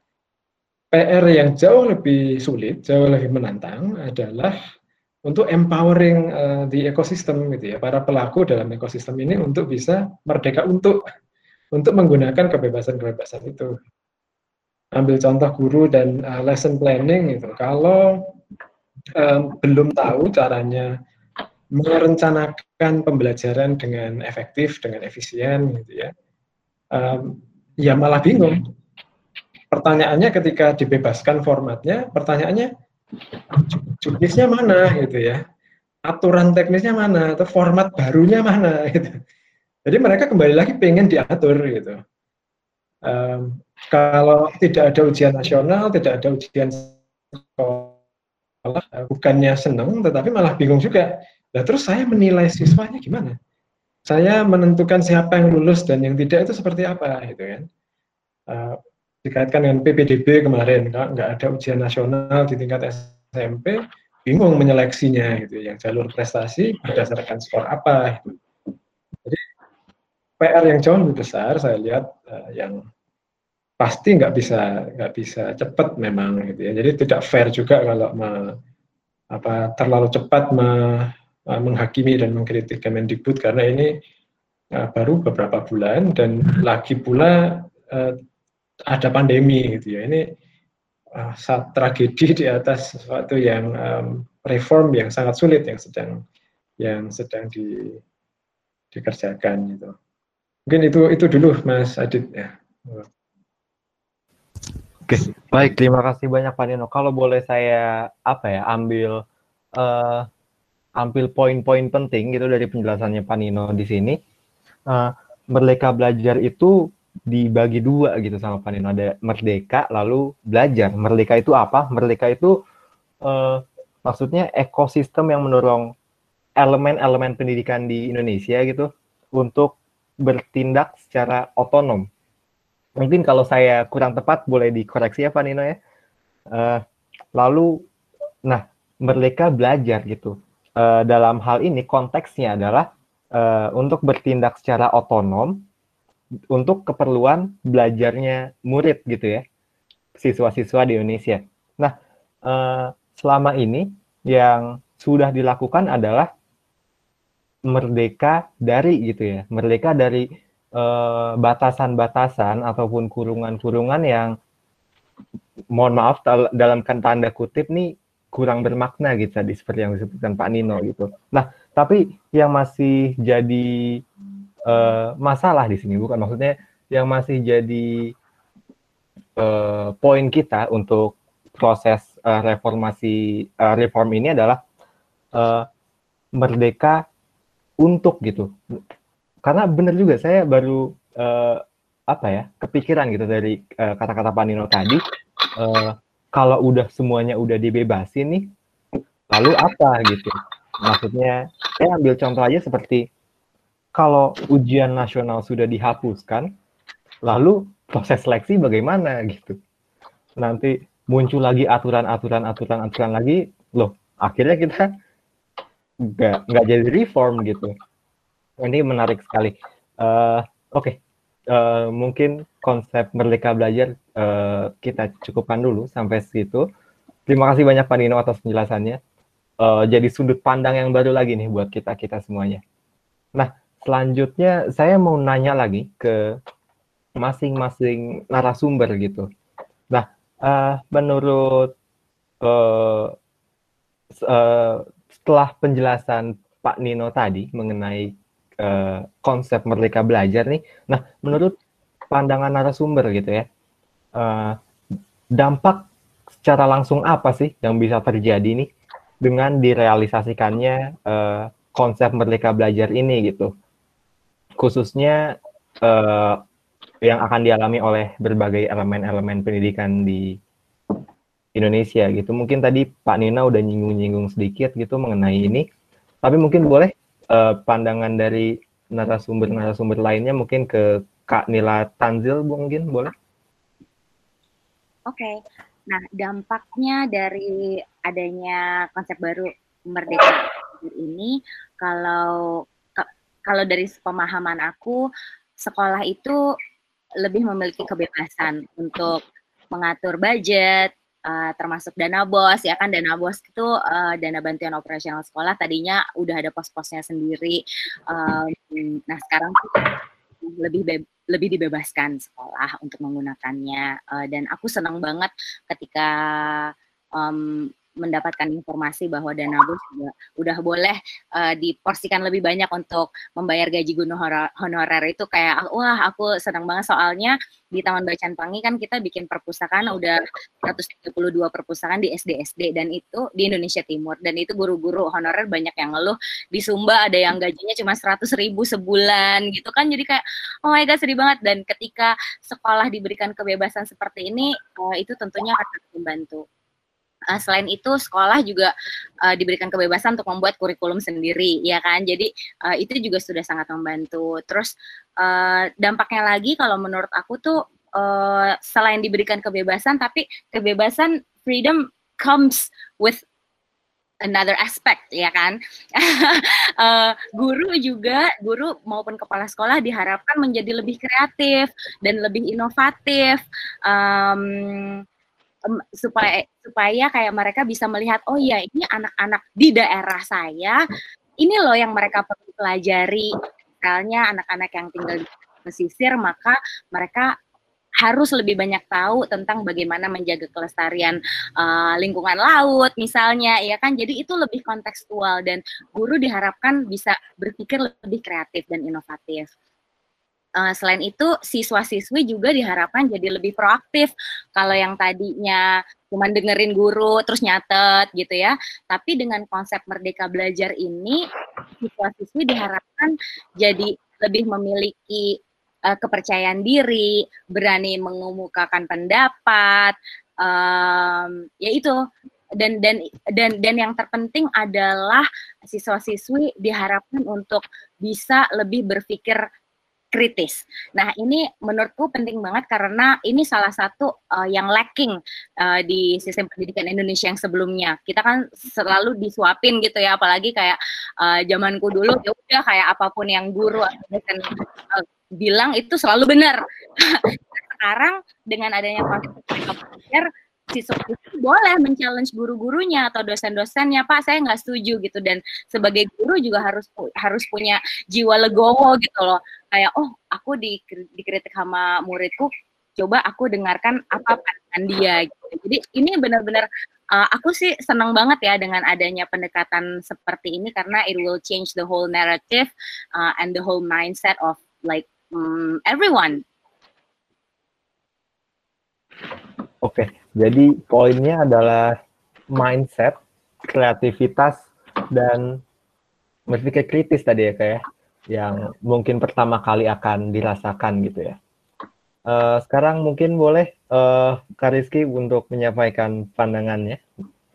PR yang jauh lebih sulit, jauh lebih menantang adalah untuk empowering uh, di ekosistem gitu ya, para pelaku dalam ekosistem ini untuk bisa merdeka untuk untuk menggunakan kebebasan-kebebasan itu. Ambil contoh guru dan uh, lesson planning itu kalau um, belum tahu caranya merencanakan pembelajaran dengan efektif dengan efisien gitu ya um, ya malah bingung pertanyaannya ketika dibebaskan formatnya pertanyaannya judisnya mana gitu ya aturan teknisnya mana atau format barunya mana gitu jadi mereka kembali lagi pengen diatur gitu um, kalau tidak ada ujian nasional, tidak ada ujian sekolah, bukannya senang, tetapi malah bingung juga. Nah, terus saya menilai siswanya gimana? Saya menentukan siapa yang lulus dan yang tidak itu seperti apa, gitu kan? Uh, dikaitkan dengan PPDB kemarin, nggak ada ujian nasional di tingkat SMP, bingung menyeleksinya, gitu. Yang jalur prestasi berdasarkan skor apa, gitu. Jadi PR yang jauh lebih besar saya lihat uh, yang pasti nggak bisa nggak bisa cepat memang gitu ya. Jadi tidak fair juga kalau me, apa terlalu cepat me, menghakimi dan mengkritik Kemendikbud karena ini uh, baru beberapa bulan dan lagi pula uh, ada pandemi gitu ya. Ini uh, saat tragedi di atas sesuatu yang um, reform yang sangat sulit yang sedang yang sedang di, dikerjakan gitu. Mungkin itu itu dulu Mas Adit ya. Oke, baik terima kasih banyak Pak Nino. Kalau boleh saya apa ya ambil uh, ambil poin-poin penting gitu dari penjelasannya Pak Nino di sini. Uh, merdeka belajar itu dibagi dua gitu sama Pak Nino. Ada merdeka lalu belajar. Merdeka itu apa? Merdeka itu uh, maksudnya ekosistem yang mendorong elemen-elemen pendidikan di Indonesia gitu untuk bertindak secara otonom. Mungkin kalau saya kurang tepat boleh dikoreksi ya Pak Nino ya. Uh, lalu, nah merdeka belajar gitu. Uh, dalam hal ini konteksnya adalah untuk bertindak secara otonom untuk keperluan belajarnya murid gitu ya, siswa-siswa di Indonesia. Nah, uh, selama ini yang sudah dilakukan adalah merdeka dari gitu ya, merdeka dari eh, batasan-batasan ataupun kurungan-kurungan yang mohon maaf dalam kan tanda kutip nih kurang bermakna gitu tadi seperti yang disebutkan Pak Nino gitu. Nah, tapi yang masih jadi uh, masalah di sini bukan? Maksudnya yang masih jadi uh, poin kita untuk proses uh, reformasi uh, reform ini adalah uh, merdeka untuk gitu. Karena benar juga saya baru uh, apa ya kepikiran gitu dari kata kata-kata Pak Nino tadi. Uh, kalau udah semuanya udah dibebasin nih lalu apa gitu? Maksudnya saya ambil contoh aja seperti kalau ujian nasional sudah dihapuskan lalu proses seleksi bagaimana gitu? Nanti muncul lagi aturan aturan aturan aturan lagi. Loh akhirnya kita nggak nggak jadi reform gitu. Ini menarik sekali. Uh, oke. Okay. uh, eh, mungkin konsep merdeka belajar uh, kita cukupkan dulu sampai situ. Terima kasih banyak Pak Nino atas penjelasannya. Uh, jadi sudut pandang yang baru lagi nih buat kita kita semuanya. Nah selanjutnya saya mau nanya lagi ke masing-masing narasumber gitu. Nah uh, menurut uh, uh, setelah penjelasan Pak Nino tadi mengenai uh, konsep merdeka belajar nih, nah menurut pandangan narasumber gitu ya, uh, dampak secara langsung apa sih yang bisa terjadi nih dengan direalisasikannya uh, konsep merdeka belajar ini gitu, khususnya uh, yang akan dialami oleh berbagai elemen-elemen pendidikan di Indonesia gitu. Mungkin tadi Pak Nina udah nyinggung-nyinggung sedikit gitu mengenai ini. Tapi mungkin boleh uh, pandangan dari narasumber-narasumber lainnya mungkin ke Kak Nila Tanzil mungkin boleh? Oke. Okay. Nah, dampaknya dari adanya konsep baru merdeka ini kalau kalau dari pemahaman aku sekolah itu lebih memiliki kebebasan untuk mengatur budget, uh, termasuk dana bos ya kan? Dana bos itu uh, dana bantuan operasional sekolah. Tadinya udah ada pos-posnya sendiri. Um, nah sekarang lebih lebih dibebaskan sekolah untuk menggunakannya. Uh, dan aku senang banget ketika um, mendapatkan informasi bahwa dana bos juga udah boleh uh, diporsikan lebih banyak untuk membayar gaji guru honorer. Itu kayak wah aku senang banget. Soalnya di Taman Bacaan Pangi kan kita bikin perpustakaan udah 132 perpustakaan di SD SD dan itu di Indonesia Timur. Dan itu guru-guru honorer banyak yang ngeluh di Sumba ada yang gajinya cuma 100 ribu sebulan gitu kan. Jadi kayak oh my god sedih banget. Dan ketika sekolah diberikan kebebasan seperti ini uh, itu tentunya akan membantu uh, selain itu sekolah juga uh, diberikan kebebasan untuk membuat kurikulum sendiri ya kan? Jadi uh, itu juga sudah sangat membantu. Terus uh, dampaknya lagi kalau menurut aku tuh uh, selain diberikan kebebasan tapi kebebasan freedom comes with another aspect ya kan? Uh, guru juga guru maupun kepala sekolah diharapkan menjadi lebih kreatif dan lebih inovatif. Um, supaya supaya kayak mereka bisa melihat oh ya ini anak-anak di daerah saya ini loh yang mereka perlu pelajari misalnya anak-anak yang tinggal di pesisir maka mereka harus lebih banyak tahu tentang bagaimana menjaga kelestarian uh, lingkungan laut misalnya ya kan jadi itu lebih kontekstual dan guru diharapkan bisa berpikir lebih kreatif dan inovatif. Uh, selain itu siswa-siswi juga diharapkan jadi lebih proaktif. Kalau yang tadinya cuma dengerin guru terus nyatet gitu ya, tapi dengan konsep merdeka belajar ini siswa-siswi diharapkan jadi lebih memiliki uh, kepercayaan diri, berani mengemukakan pendapat, um, ya dan dan dan dan yang terpenting adalah siswa-siswi diharapkan untuk bisa lebih berpikir kritis. Nah, ini menurutku penting banget karena ini salah satu uh, yang lacking uh, di sistem pendidikan Indonesia yang sebelumnya. Kita kan selalu disuapin gitu ya, apalagi kayak uh, zamanku dulu ya udah kayak apa pun yang guru dosen uh, bilang itu selalu benar. Sekarang dengan adanya konsep siswa itu boleh men-challenge guru-gurunya atau dosen-dosennya pak saya nggak setuju gitu. Dan sebagai guru juga harus harus punya jiwa legowo gitu loh. Kayak oh aku di, dikritik sama muridku coba aku dengarkan apa pandangan dia gitu. Jadi ini benar-benar uh, aku sih senang banget ya dengan adanya pendekatan seperti ini karena it will change the whole narrative uh, and the whole mindset of like um, everyone Oke, jadi poinnya adalah mindset, kreativitas, dan berpikir kritis tadi ya kayak ya, yang mungkin pertama kali akan dirasakan gitu ya. Uh, sekarang mungkin boleh uh, Kak Rizky untuk menyampaikan pandangannya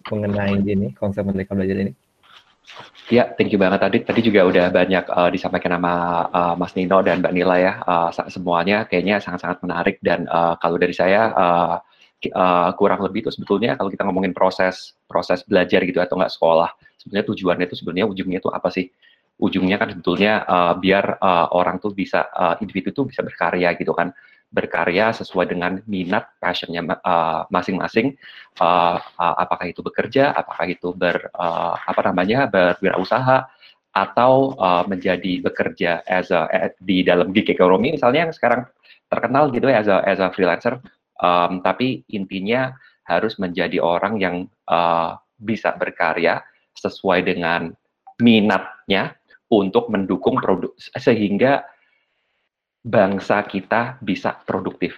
mengenai ini konsep merdeka belajar ini. Ya, thank you banget tadi. Tadi juga udah banyak uh, disampaikan sama uh, Mas Nino dan Mbak Nila ya. Uh, semuanya kayaknya sangat-sangat menarik dan uh, kalau dari saya uh, uh, kurang lebih itu sebetulnya kalau kita ngomongin proses proses belajar gitu atau enggak sekolah sebenarnya tujuannya itu sebenarnya ujungnya itu apa sih? Ujungnya kan sebetulnya uh, biar uh, orang tuh bisa uh, individu tuh bisa berkarya gitu kan. Berkarya sesuai dengan minat passionnya masing-masing. Uh, uh, apakah itu bekerja apakah itu ber uh, apa namanya berwirausaha atau uh, menjadi bekerja as a, di dalam gig economy misalnya yang sekarang terkenal gitu ya as as a freelancer um, tapi intinya harus menjadi orang yang uh, bisa berkarya sesuai dengan minatnya untuk mendukung produk sehingga bangsa kita bisa produktif.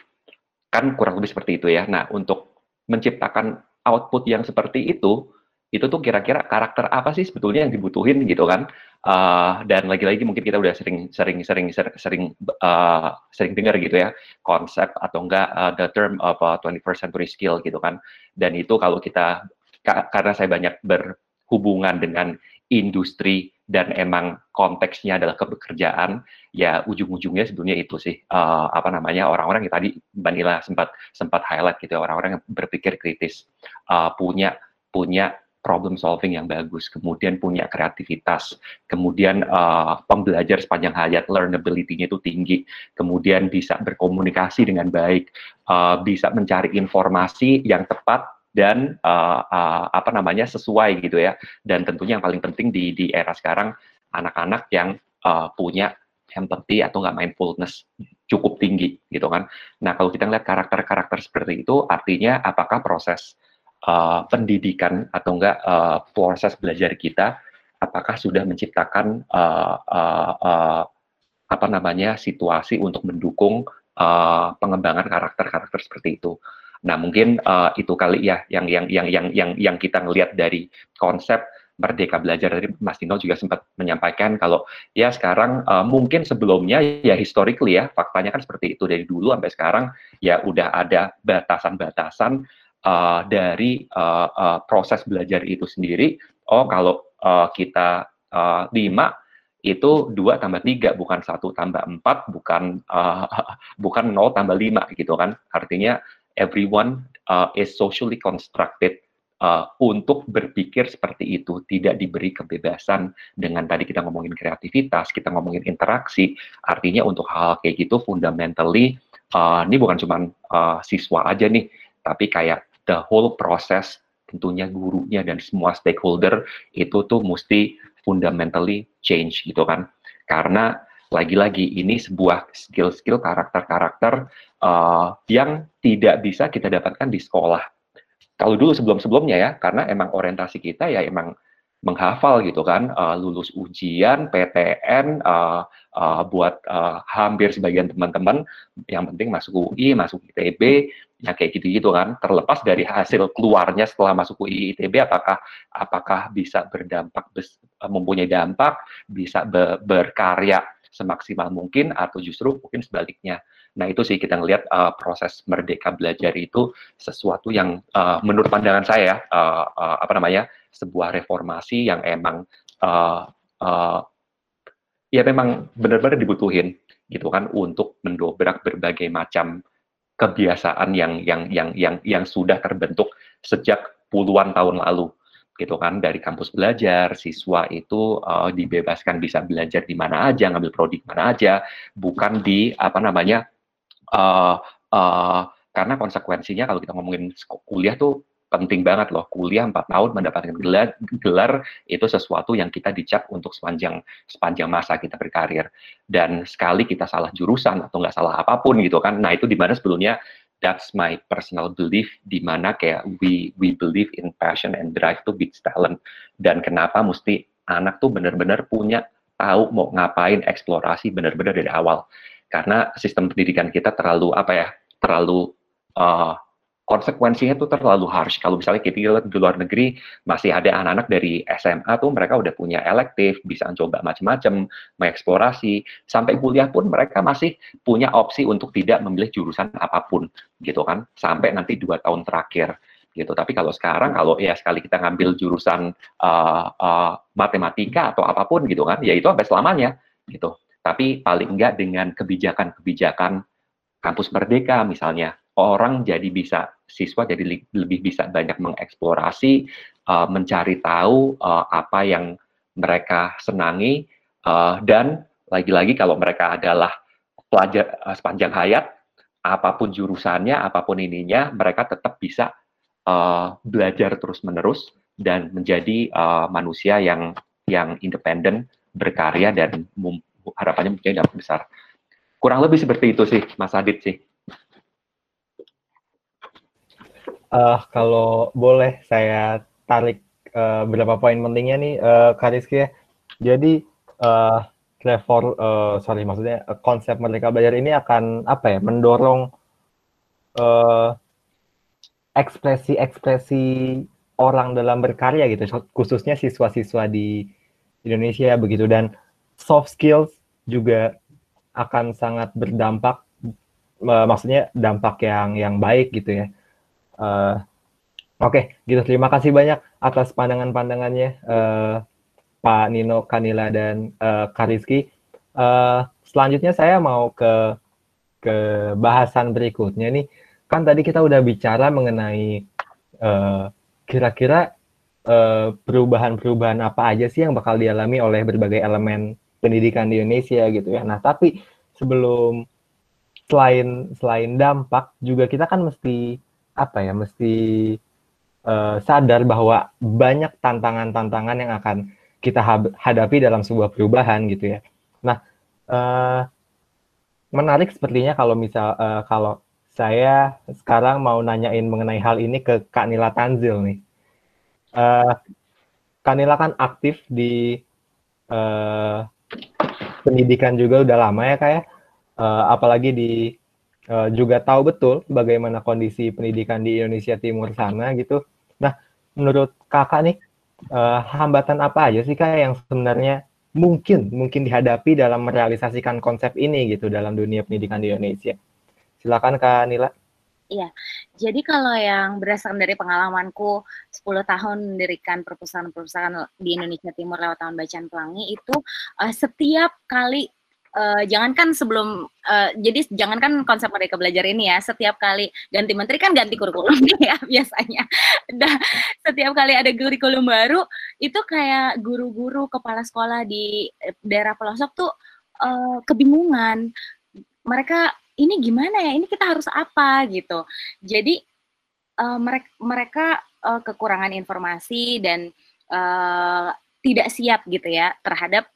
Kan kurang lebih seperti itu ya. Nah, untuk menciptakan output yang seperti itu, itu tuh kira-kira karakter apa sih sebetulnya yang dibutuhin gitu kan uh, dan lagi-lagi mungkin kita udah sering sering sering sering uh, sering dengar gitu ya konsep atau enggak uh, the term of uh, 21st century skill gitu kan. Dan itu kalau kita ka karena saya banyak berhubungan dengan industri dan emang konteksnya adalah kebekerjaan ya ujung-ujungnya sebetulnya itu sih uh, apa namanya orang-orang yang tadi Mbak Nila sempat sempat highlight gitu ya orang-orang yang berpikir kritis uh, punya punya problem solving yang bagus, kemudian punya kreativitas, kemudian uh, pembelajar sepanjang hayat learnability-nya itu tinggi, kemudian bisa berkomunikasi dengan baik, uh, bisa mencari informasi yang tepat dan uh, uh, apa namanya sesuai gitu ya. Dan tentunya yang paling penting di di era sekarang anak-anak yang uh, punya empathy atau nggak mindfulness cukup tinggi gitu kan. Nah kalau kita lihat karakter-karakter seperti itu, artinya apakah proses uh, pendidikan atau enggak uh, proses belajar kita apakah sudah menciptakan uh, uh, uh, apa namanya situasi untuk mendukung uh, pengembangan karakter-karakter seperti itu. Nah, mungkin uh, itu kali ya yang yang yang yang yang yang kita ngelihat dari konsep merdeka belajar dari Mas Tino juga sempat menyampaikan kalau ya sekarang uh, mungkin sebelumnya ya historically ya faktanya kan seperti itu dari dulu sampai sekarang ya udah ada batasan-batasan uh, dari uh, uh, proses belajar itu sendiri. Oh, kalau uh, kita uh, lima itu dua tambah tiga bukan satu tambah empat bukan uh, bukan nol tambah lima gitu kan artinya everyone uh, is socially constructed uh, untuk berpikir seperti itu tidak diberi kebebasan dengan tadi kita ngomongin kreativitas kita ngomongin interaksi artinya untuk hal, -hal kayak gitu fundamentally uh, ini bukan cuma uh, siswa aja nih tapi kayak the whole process tentunya gurunya dan semua stakeholder itu tuh mesti fundamentally change gitu kan karena lagi-lagi ini sebuah skill-skill karakter-karakter uh, yang tidak bisa kita dapatkan di sekolah. Kalau dulu sebelum-sebelumnya ya, karena emang orientasi kita ya emang menghafal gitu kan, uh, lulus ujian, PTN, uh, uh, buat uh, hampir sebagian teman-teman yang penting masuk UI, masuk ITB, ya kayak gitu-gitu kan. Terlepas dari hasil keluarnya setelah masuk UI ITB, apakah apakah bisa berdampak, mempunyai dampak, bisa be berkarya semaksimal mungkin atau justru mungkin sebaliknya. Nah itu sih kita ngelihat uh, proses merdeka belajar itu sesuatu yang uh, menurut pandangan saya uh, uh, apa namanya sebuah reformasi yang emang uh, uh, ya memang benar-benar dibutuhin gitu kan untuk mendobrak berbagai macam kebiasaan yang yang yang yang yang sudah terbentuk sejak puluhan tahun lalu gitu kan. Dari kampus belajar siswa itu uh, dibebaskan bisa belajar di mana aja ngambil prodi di mana aja bukan di apa namanya uh, uh, karena konsekuensinya kalau kita ngomongin kuliah tuh penting banget loh. Kuliah empat tahun mendapatkan gelar, gelar itu sesuatu yang kita dicap untuk sepanjang sepanjang masa kita berkarir. Dan sekali kita salah jurusan atau nggak salah apa pun gitu kan nah itu di mana sebelumnya that's my personal belief di mana kayak we we believe in passion and drive to beat talent. Dan kenapa mesti anak tuh benar-benar punya tahu mau ngapain eksplorasi benar-benar dari awal. Karena sistem pendidikan kita terlalu apa ya terlalu uh, konsekuensinya tuh terlalu harsh. Kalau misalnya kita lihat di luar negeri masih ada anak-anak dari SMA tuh mereka udah punya elektif, bisa coba macam-macam, mengeksplorasi. Sampai kuliah pun mereka masih punya opsi untuk tidak memilih jurusan apa pun, gitu kan? Sampai nanti dua tahun terakhir gitu. Tapi kalau sekarang kalau ya sekali kita ngambil jurusan uh, uh, matematika atau apa pun gitu kan, ya itu sampai selamanya gitu. Tapi paling enggak dengan kebijakan-kebijakan kampus merdeka misalnya orang jadi bisa siswa jadi lebih bisa banyak mengeksplorasi, uh, mencari tahu uh, apa yang mereka senangi uh, dan lagi-lagi kalau mereka adalah pelajar uh, sepanjang hayat, apa pun jurusannya, apa pun ininya, mereka tetap bisa uh, belajar terus-menerus dan menjadi uh, manusia yang yang independen, berkarya dan harapannya mungkin dapat besar. Kurang lebih seperti itu sih, Mas Adit sih. Uh, kalau boleh saya tarik uh, beberapa poin pentingnya nih, uh, Kak ya. Jadi uh, Trevor, uh, sorry maksudnya uh, konsep Merdeka Belajar ini akan apa ya, mendorong ekspresi-ekspresi orang dalam berkarya gitu, khususnya siswa-siswa di Indonesia begitu dan soft skills juga akan sangat berdampak, uh, maksudnya dampak yang yang baik gitu ya Uh, Oke, okay, gitu. Terima kasih banyak atas pandangan-pandangannya uh, Pak Nino, Kanila, dan uh, Kariski. Uh, selanjutnya saya mau ke ke bahasan berikutnya nih. Kan tadi kita udah bicara mengenai kira-kira uh, perubahan-perubahan apa aja sih yang bakal dialami oleh berbagai elemen pendidikan di Indonesia gitu ya. Nah, tapi sebelum selain selain dampak juga kita kan mesti apa ya mesti uh, sadar bahwa banyak tantangan-tantangan yang akan kita hadapi dalam sebuah perubahan gitu ya. Nah, uh, menarik sepertinya kalau misal uh, kalau saya sekarang mau nanyain mengenai hal ini ke Kak Nila Tanzil nih. Uh, Kak Nila kan aktif di uh, pendidikan juga udah lama ya kayak, uh, apalagi di uh, juga tahu betul bagaimana kondisi pendidikan di Indonesia Timur sana gitu. Nah, menurut kakak nih uh, hambatan apa aja sih kak yang sebenarnya mungkin mungkin dihadapi dalam merealisasikan konsep ini gitu dalam dunia pendidikan di Indonesia? Silakan kak Nila. Iya, jadi kalau yang berdasarkan dari pengalamanku 10 tahun mendirikan perpustakaan-perpustakaan di Indonesia Timur lewat Tahun Bacaan Pelangi itu uh, setiap kali uh, jangankan sebelum uh, jadi jangankan konsep mereka belajar ini ya setiap kali ganti menteri kan ganti kurikulum ya biasanya. Dah setiap kali ada kurikulum baru itu kayak guru-guru kepala sekolah di daerah pelosok tuh uh, kebingungan. Mereka ini gimana ya? Ini kita harus apa? gitu. Jadi uh, mereka mereka uh, kekurangan informasi dan uh, tidak siap gitu ya terhadap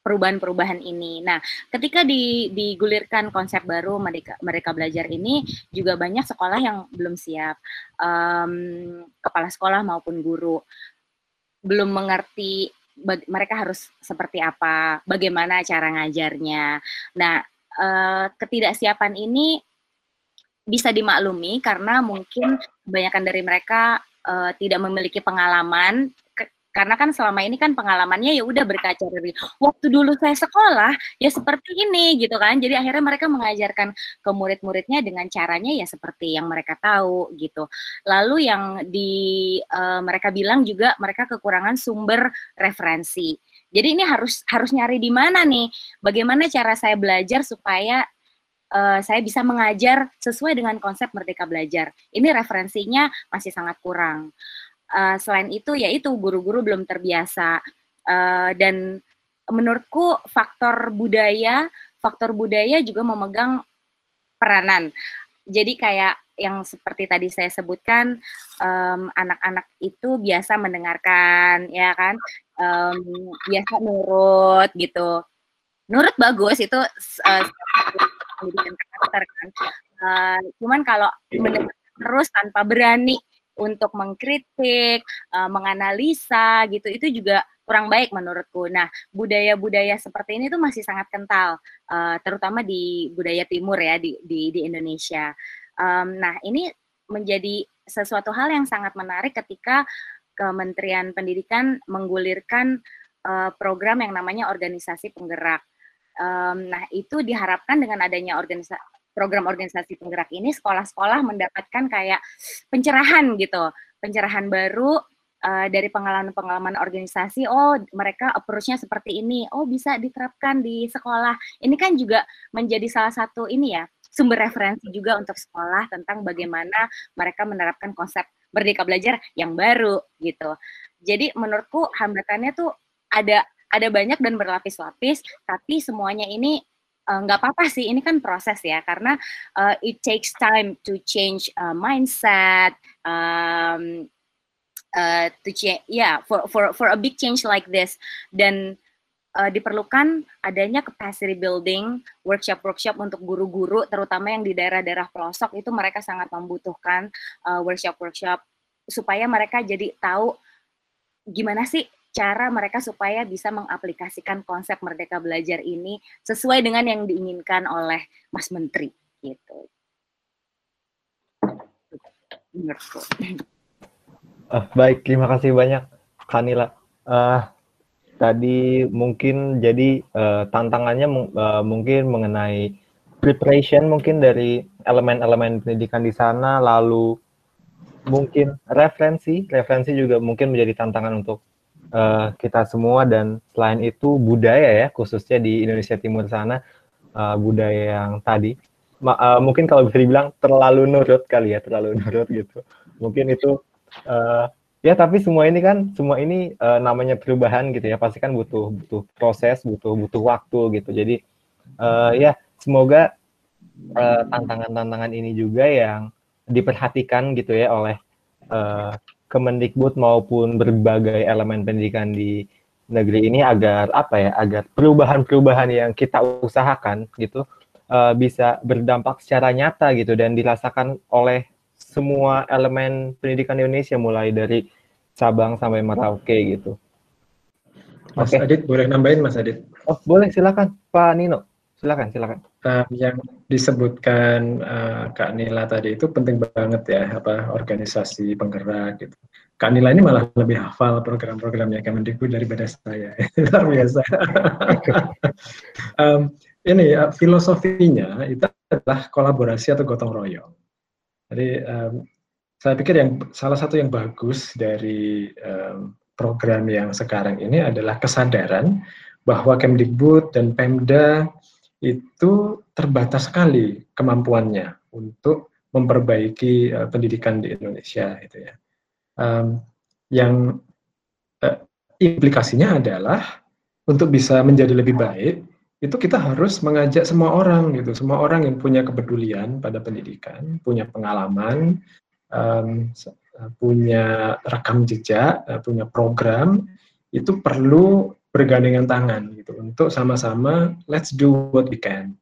perubahan-perubahan ini. Nah, ketika di, digulirkan konsep baru mereka mereka belajar ini juga banyak sekolah yang belum siap, um, kepala sekolah maupun guru belum mengerti mereka harus seperti apa, bagaimana cara ngajarnya. Nah, uh, ketidaksiapan ini bisa dimaklumi karena mungkin kebanyakan dari mereka uh, tidak memiliki pengalaman karena kan selama ini kan pengalamannya ya udah berkaca dari waktu dulu saya sekolah ya seperti ini gitu kan. Jadi akhirnya mereka mengajarkan ke murid-muridnya dengan caranya ya seperti yang mereka tahu gitu. Lalu yang di uh, mereka bilang juga mereka kekurangan sumber referensi. Jadi ini harus harus nyari di mana nih? Bagaimana cara saya belajar supaya uh, saya bisa mengajar sesuai dengan konsep Merdeka Belajar? Ini referensinya masih sangat kurang uh, selain itu yaitu guru-guru belum terbiasa. Uh, dan menurutku faktor budaya faktor budaya juga memegang peranan. Jadi kayak yang seperti tadi saya sebutkan anak-anak um, itu biasa mendengarkan ya kan? Um, biasa nurut gitu. Nurut bagus itu uh, pendidikan karakter kan. Uh, cuman kalau mendengar terus tanpa berani untuk mengkritik, uh, menganalisa gitu itu juga kurang baik menurutku. Nah, budaya-budaya seperti ini tuh masih sangat kental, uh, terutama di budaya timur ya di di, di Indonesia. Nah, ini menjadi sesuatu hal yang sangat menarik ketika Kementerian Pendidikan menggulirkan uh, program yang namanya organisasi penggerak. Nah, itu diharapkan dengan adanya organisasi program organisasi penggerak ini sekolah-sekolah mendapatkan kayak pencerahan gitu, pencerahan baru uh, dari pengalaman-pengalaman organisasi. Oh, mereka approach-nya seperti ini. Oh, bisa diterapkan di sekolah. Ini kan juga menjadi salah satu ini ya sumber referensi juga untuk sekolah tentang bagaimana mereka menerapkan konsep merdeka belajar yang baru gitu. Jadi menurutku hambatannya tuh ada ada banyak dan berlapis-lapis, tapi semuanya ini nggak uh, apa-apa sih ini kan proses ya karena uh, it takes time to change uh, mindset um, uh, to change ya yeah, for for for a big change like this. Dan uh, diperlukan adanya capacity building workshop workshop untuk guru-guru terutama yang di daerah-daerah pelosok itu mereka sangat membutuhkan uh, workshop workshop supaya mereka jadi tahu gimana sih cara mereka supaya bisa mengaplikasikan konsep Merdeka Belajar ini sesuai dengan yang diinginkan oleh Mas Menteri gitu. Uh, baik, terima kasih banyak Kanila. Uh, tadi mungkin jadi uh, tantangannya uh, mungkin mengenai preparation mungkin dari elemen-elemen pendidikan di sana lalu mungkin referensi referensi juga mungkin menjadi tantangan untuk uh, kita semua dan selain itu budaya ya khususnya di Indonesia Timur sana uh, budaya yang tadi Ma, uh, mungkin kalau bisa dibilang terlalu nurut kali ya terlalu nurut gitu. Mungkin itu uh, ya tapi semua ini kan semua ini uh, namanya perubahan gitu ya pasti kan butuh butuh proses butuh butuh waktu gitu. Jadi uh, ya semoga tantangan-tantangan uh, ini juga yang diperhatikan gitu ya oleh uh, Kemendikbud maupun berbagai elemen pendidikan di negeri ini agar apa ya agar perubahan-perubahan yang kita usahakan gitu uh, bisa berdampak secara nyata gitu dan dirasakan oleh semua elemen pendidikan Indonesia mulai dari Sabang sampai Merauke gitu. Mas okay. Adit boleh nambahin Mas Adit? Oh boleh silakan Pak Nino silakan silakan. Uh, yang disebutkan uh, Kak Nila tadi itu penting banget ya apa organisasi penggerak gitu. Kak Nila ini malah lebih hafal program-programnya Kemendikbud daripada saya. Luar biasa. um, ini uh, filosofinya itu adalah kolaborasi atau gotong royong. Jadi um, saya pikir yang salah satu yang bagus dari um, program yang sekarang ini adalah kesadaran bahwa Kemdikbud dan Pemda itu terbatas sekali kemampuannya untuk memperbaiki uh, pendidikan di Indonesia itu ya. Um, yang uh, implikasinya adalah untuk bisa menjadi lebih baik itu kita harus mengajak semua orang gitu, semua orang yang punya kepedulian pada pendidikan, punya pengalaman, um, punya rekam jejak, punya program, itu perlu bergandengan tangan gitu untuk sama-sama let's do what we can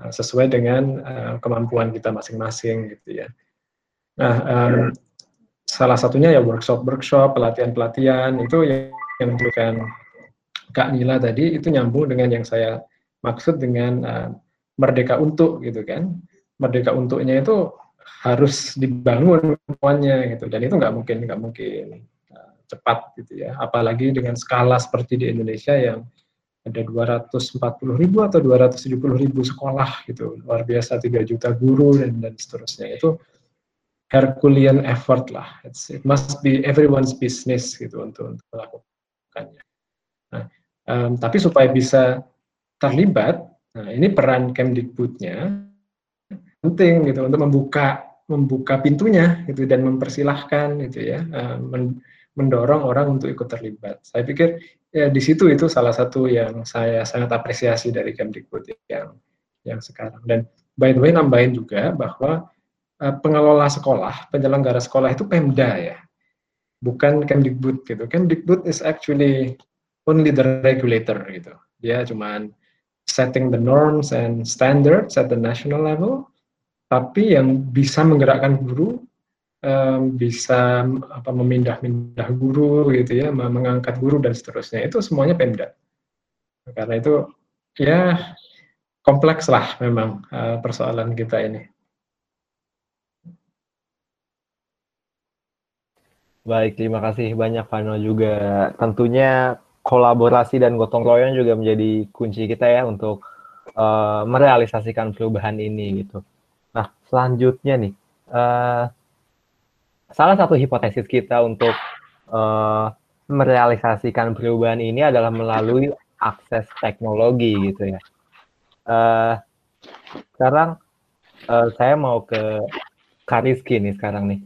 uh, sesuai dengan uh, kemampuan kita masing-masing gitu ya. Nah, um, salah satunya ya workshop-workshop, pelatihan-pelatihan itu yang yang dilakukan Kak Nila tadi itu nyambung dengan yang saya maksud dengan uh, merdeka untuk gitu kan. Merdeka untuknya itu harus dibangun semuanya gitu dan itu nggak mungkin nggak mungkin cepat gitu ya. Apalagi dengan skala seperti di Indonesia yang ada 240 ribu atau 270 ribu sekolah gitu. Luar biasa 3 juta guru dan dan seterusnya. Itu Herculean effort lah. It's, it must be everyone's business gitu untuk, untuk melakukannya. Nah, um, tapi supaya bisa terlibat nah ini peran Kemdikbudnya penting gitu untuk membuka membuka pintunya gitu dan mempersilahkan gitu ya uh, mendorong orang untuk ikut terlibat. Saya pikir ya di situ itu salah satu yang saya sangat apresiasi dari Kemdikbud yang yang sekarang. Dan by the way nambahin juga bahwa uh, pengelola sekolah, penyelenggara sekolah itu Pemda ya, bukan Kemdikbud gitu. Kemdikbud is actually only the regulator gitu. Dia cuman setting the norms and standards at the national level tapi yang bisa menggerakkan guru um, bisa apa memindah-mindah guru gitu ya mengangkat guru dan seterusnya itu semuanya Pemda karena itu ya kompleks lah memang uh, persoalan kita ini Baik, terima kasih banyak Vano juga. Tentunya kolaborasi dan gotong royong juga menjadi kunci kita ya untuk uh, merealisasikan perubahan ini gitu. Nah, selanjutnya nih, uh, salah satu hipotesis kita untuk uh, merealisasikan perubahan ini adalah melalui akses teknologi gitu ya. Uh, sekarang uh, saya mau ke Kariski nih sekarang nih.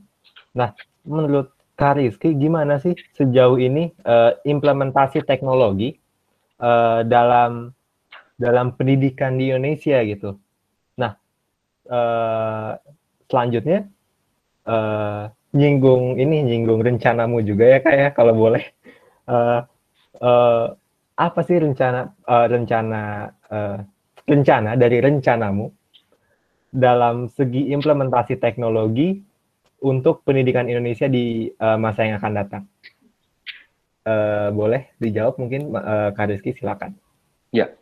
Nah, menurut Kariski gimana sih sejauh ini uh, implementasi teknologi uh, dalam dalam pendidikan di Indonesia gitu? uh, selanjutnya uh, nyinggung ini nyinggung rencanamu juga ya kayak ya, kalau boleh. Uh, uh, apa sih rencana uh, rencana uh, rencana dari rencanamu dalam segi implementasi teknologi untuk pendidikan Indonesia di uh, masa yang akan datang? Uh, boleh dijawab mungkin uh, Kak Rizky silakan. Ya.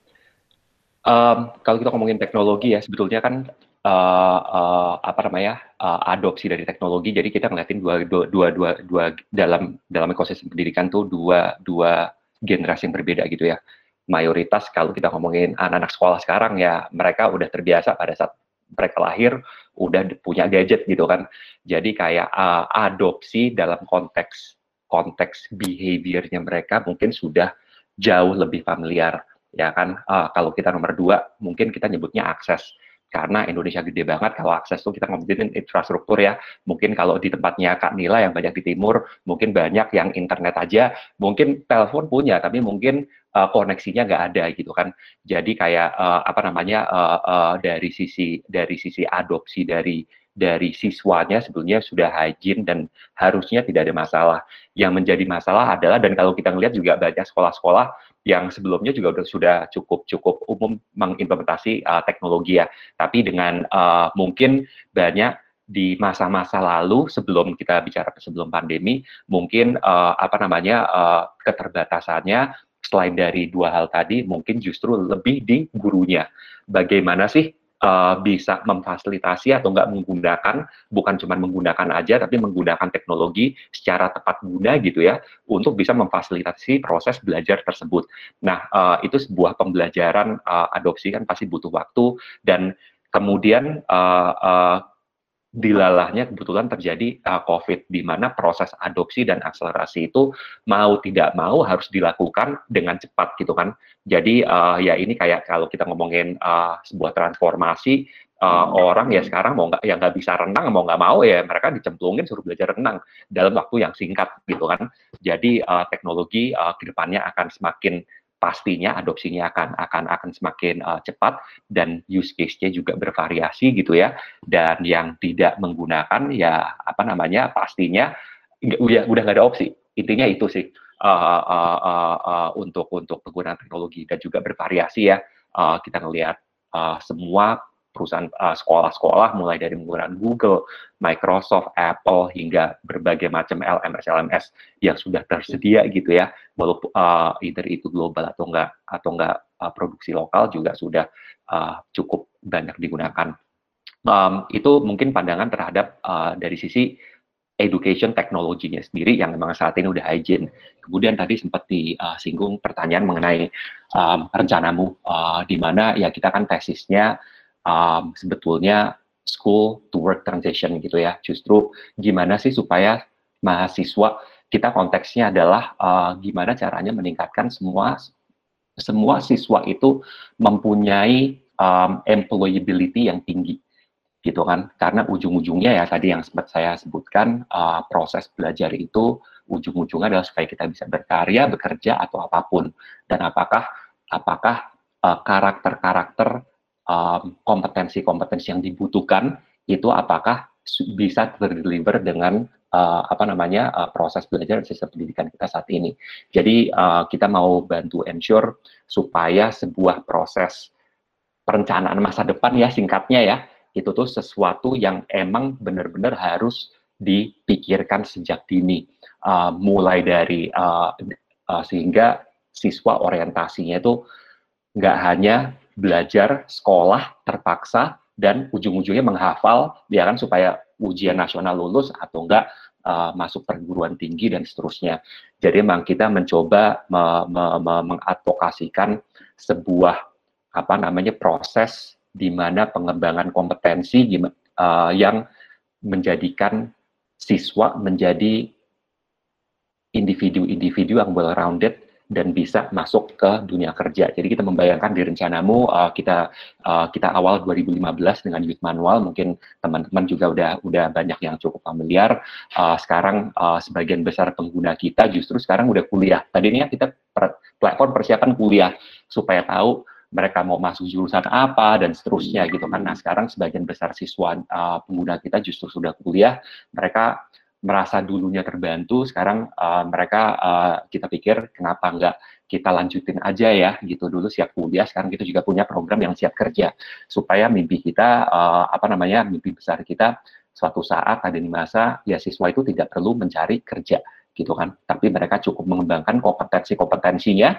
Um, kalau kita ngomongin teknologi ya sebetulnya kan uh, apa namanya uh, adopsi dari teknologi. Jadi kita ngeliatin dua, dua, dua, dua, dua dalam dalam ekosistem pendidikan tuh dua dua generasi yang berbeda gitu ya. Mayoritas kalau kita ngomongin anak-anak sekolah sekarang ya mereka udah terbiasa pada saat mereka lahir udah punya gadget gitu kan. Jadi kayak uh, adopsi dalam konteks konteks behaviornya mereka mungkin sudah jauh lebih familiar ya kan uh, kalau kita nomor dua mungkin kita nyebutnya akses karena Indonesia gede banget kalau akses tuh kita ngomongin infrastruktur ya mungkin kalau di tempatnya Kak Nila yang banyak di timur mungkin banyak yang internet aja mungkin telepon punya tapi mungkin uh, koneksinya nggak ada gitu kan jadi kayak uh, apa namanya uh, uh, dari sisi dari sisi adopsi dari dari siswanya sebetulnya sudah hygiene dan harusnya tidak ada masalah. Yang menjadi masalah adalah dan kalau kita melihat juga banyak sekolah-sekolah yang sebelumnya juga sudah cukup cukup umum mengimplementasi uh, teknologi ya, tapi dengan uh, mungkin banyak di masa-masa lalu sebelum kita bicara sebelum pandemi mungkin uh, apa namanya uh, keterbatasannya selain dari dua hal tadi mungkin justru lebih di gurunya. Bagaimana sih uh, bisa memfasilitasi atau nggak menggunakan bukan cuma menggunakan aja tapi menggunakan teknologi secara tepat guna gitu ya untuk bisa memfasilitasi proses belajar tersebut. Nah uh, itu sebuah pembelajaran uh, adopsi kan pasti butuh waktu dan kemudian uh, uh, dilalahnya kebetulan terjadi uh, COVID, di mana proses adopsi dan akselerasi itu mau tidak mau harus dilakukan dengan cepat gitu kan. Jadi uh, ya ini kayak kalau kita ngomongin uh, sebuah transformasi uh, orang ya sekarang mau nggak yang nggak bisa renang mau nggak mau ya mereka dicemplungin suruh belajar renang dalam waktu yang singkat gitu kan. Jadi uh, teknologi uh, ke depannya akan semakin pastinya adopsinya akan akan akan semakin uh, cepat dan use case-nya juga bervariasi gitu ya. Dan yang tidak menggunakan ya apa namanya pastinya udah udah nggak ada opsi. Intinya itu sih. uh, uh, uh, uh, untuk untuk penggunaan teknologi dan juga bervariasi ya. Uh, kita ngelihat uh, semua perusahaan uh, sekolah-sekolah mulai dari menggunakan Google, Microsoft, Apple hingga berbagai macam LMS LMS yang sudah tersedia gitu ya, walaupun uh, either itu global atau enggak atau enggak uh, produksi lokal juga sudah uh, cukup banyak digunakan. Um, itu mungkin pandangan terhadap uh, dari sisi education teknologinya sendiri yang memang saat ini udah hygiene. Kemudian tadi sempat disinggung pertanyaan mengenai um, rencanamu uh, di mana ya kita kan tesisnya um, sebetulnya school to work transition gitu ya. Justru gimana sih supaya mahasiswa kita konteksnya adalah uh, gimana caranya meningkatkan semua semua siswa itu mempunyai um, employability yang tinggi gitu kan? Karena ujung-ujungnya ya tadi yang sempat saya sebutkan uh, proses belajar itu ujung-ujungnya adalah supaya kita bisa berkarya bekerja atau apa pun. Dan apakah apakah uh, karakter-karakter um, kompetensi-kompetensi yang dibutuhkan itu apakah bisa terdeliver dengan uh, apa namanya uh, proses belajar sistem pendidikan kita saat ini. Jadi uh, kita mau bantu ensure supaya sebuah proses perencanaan masa depan ya singkatnya ya itu tuh sesuatu yang emang benar-benar harus dipikirkan sejak dini, uh, mulai dari uh, uh, sehingga siswa orientasinya itu nggak hanya belajar sekolah terpaksa dan ujung-ujungnya menghafal ya kan supaya ujian nasional lulus atau enggak uh, masuk perguruan tinggi dan seterusnya. Jadi memang kita mencoba me, me, me, mengadvokasikan sebuah apa namanya proses di mana pengembangan kompetensi uh, yang menjadikan siswa menjadi individu-individu yang well-rounded dan bisa masuk ke dunia kerja. Jadi kita membayangkan di rencanamu uh, kita uh, kita awal 2015 dengan youth manual mungkin teman-teman juga udah udah banyak yang cukup familiar. Uh, sekarang uh, sebagian besar pengguna kita justru sekarang udah kuliah. Tadinya kita per, platform persiapan kuliah supaya tahu mereka mau masuk jurusan apa dan seterusnya gitu kan. Nah sekarang sebagian besar siswa uh, pengguna kita justru sudah kuliah, mereka merasa dulunya terbantu, sekarang uh, mereka uh, kita pikir kenapa enggak kita lanjutin aja ya? Gitu. Dulu siap kuliah, sekarang kita juga punya program yang siap kerja. Supaya mimpi kita uh, apa namanya mimpi besar kita suatu saat ada di masa ya siswa itu tidak perlu mencari kerja gitu kan, tapi mereka cukup mengembangkan kompetensi-kompetensinya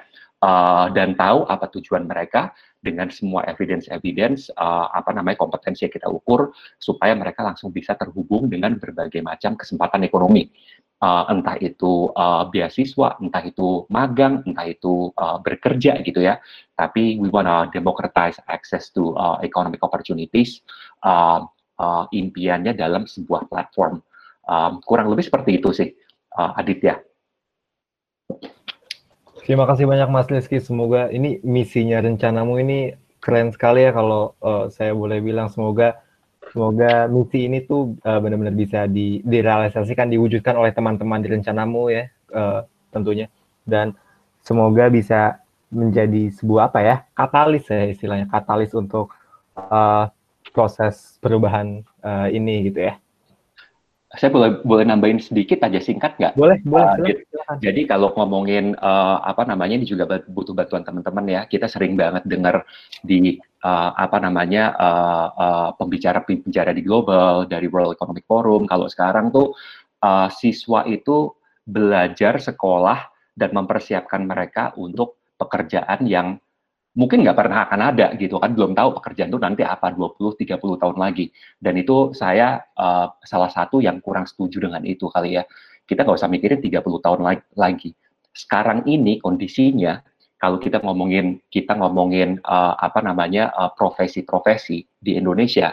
uh, dan tahu apa tujuan mereka dengan semua evidence-evidence uh, apa namanya kompetensi yang kita ukur supaya mereka langsung bisa terhubung dengan berbagai macam kesempatan ekonomi. Uh, entah itu uh, beasiswa entah itu magang entah itu uh, bekerja gitu ya. Tapi we wanna democratize access to uh, economic opportunities uh, uh, impiannya dalam sebuah platform. Um, kurang lebih seperti itu sih uh, Aditya Terima kasih banyak Mas Rizky. Semoga ini misinya rencanamu ini keren sekali ya kalau uh, saya boleh bilang semoga semoga misi ini tuh uh, benar-benar bisa di, direalisasikan diwujudkan oleh teman-teman di rencanamu ya uh, tentunya dan semoga bisa menjadi sebuah apa ya katalis ya istilahnya katalis untuk uh, proses perubahan uh, ini gitu ya saya boleh boleh nambahin sedikit aja singkat nggak? Boleh, boleh. Uh, jadi, jadi kalau ngomongin uh, apa namanya ini juga butuh bantuan teman-teman ya. Kita sering banget dengar di uh, apa namanya uh, uh, pembicara-pembicara di global dari World Economic Forum. Kalau sekarang tuh uh, siswa itu belajar sekolah dan mempersiapkan mereka untuk pekerjaan yang mungkin nggak pernah akan ada gitu kan belum tahu pekerjaan itu nanti apa 20 30 tahun lagi. Dan itu saya uh, salah satu yang kurang setuju dengan itu kali ya. Kita nggak usah mikirin 30 tahun lagi. Sekarang ini kondisinya kalau kita ngomongin kita ngomongin uh, apa namanya profesi-profesi uh, di Indonesia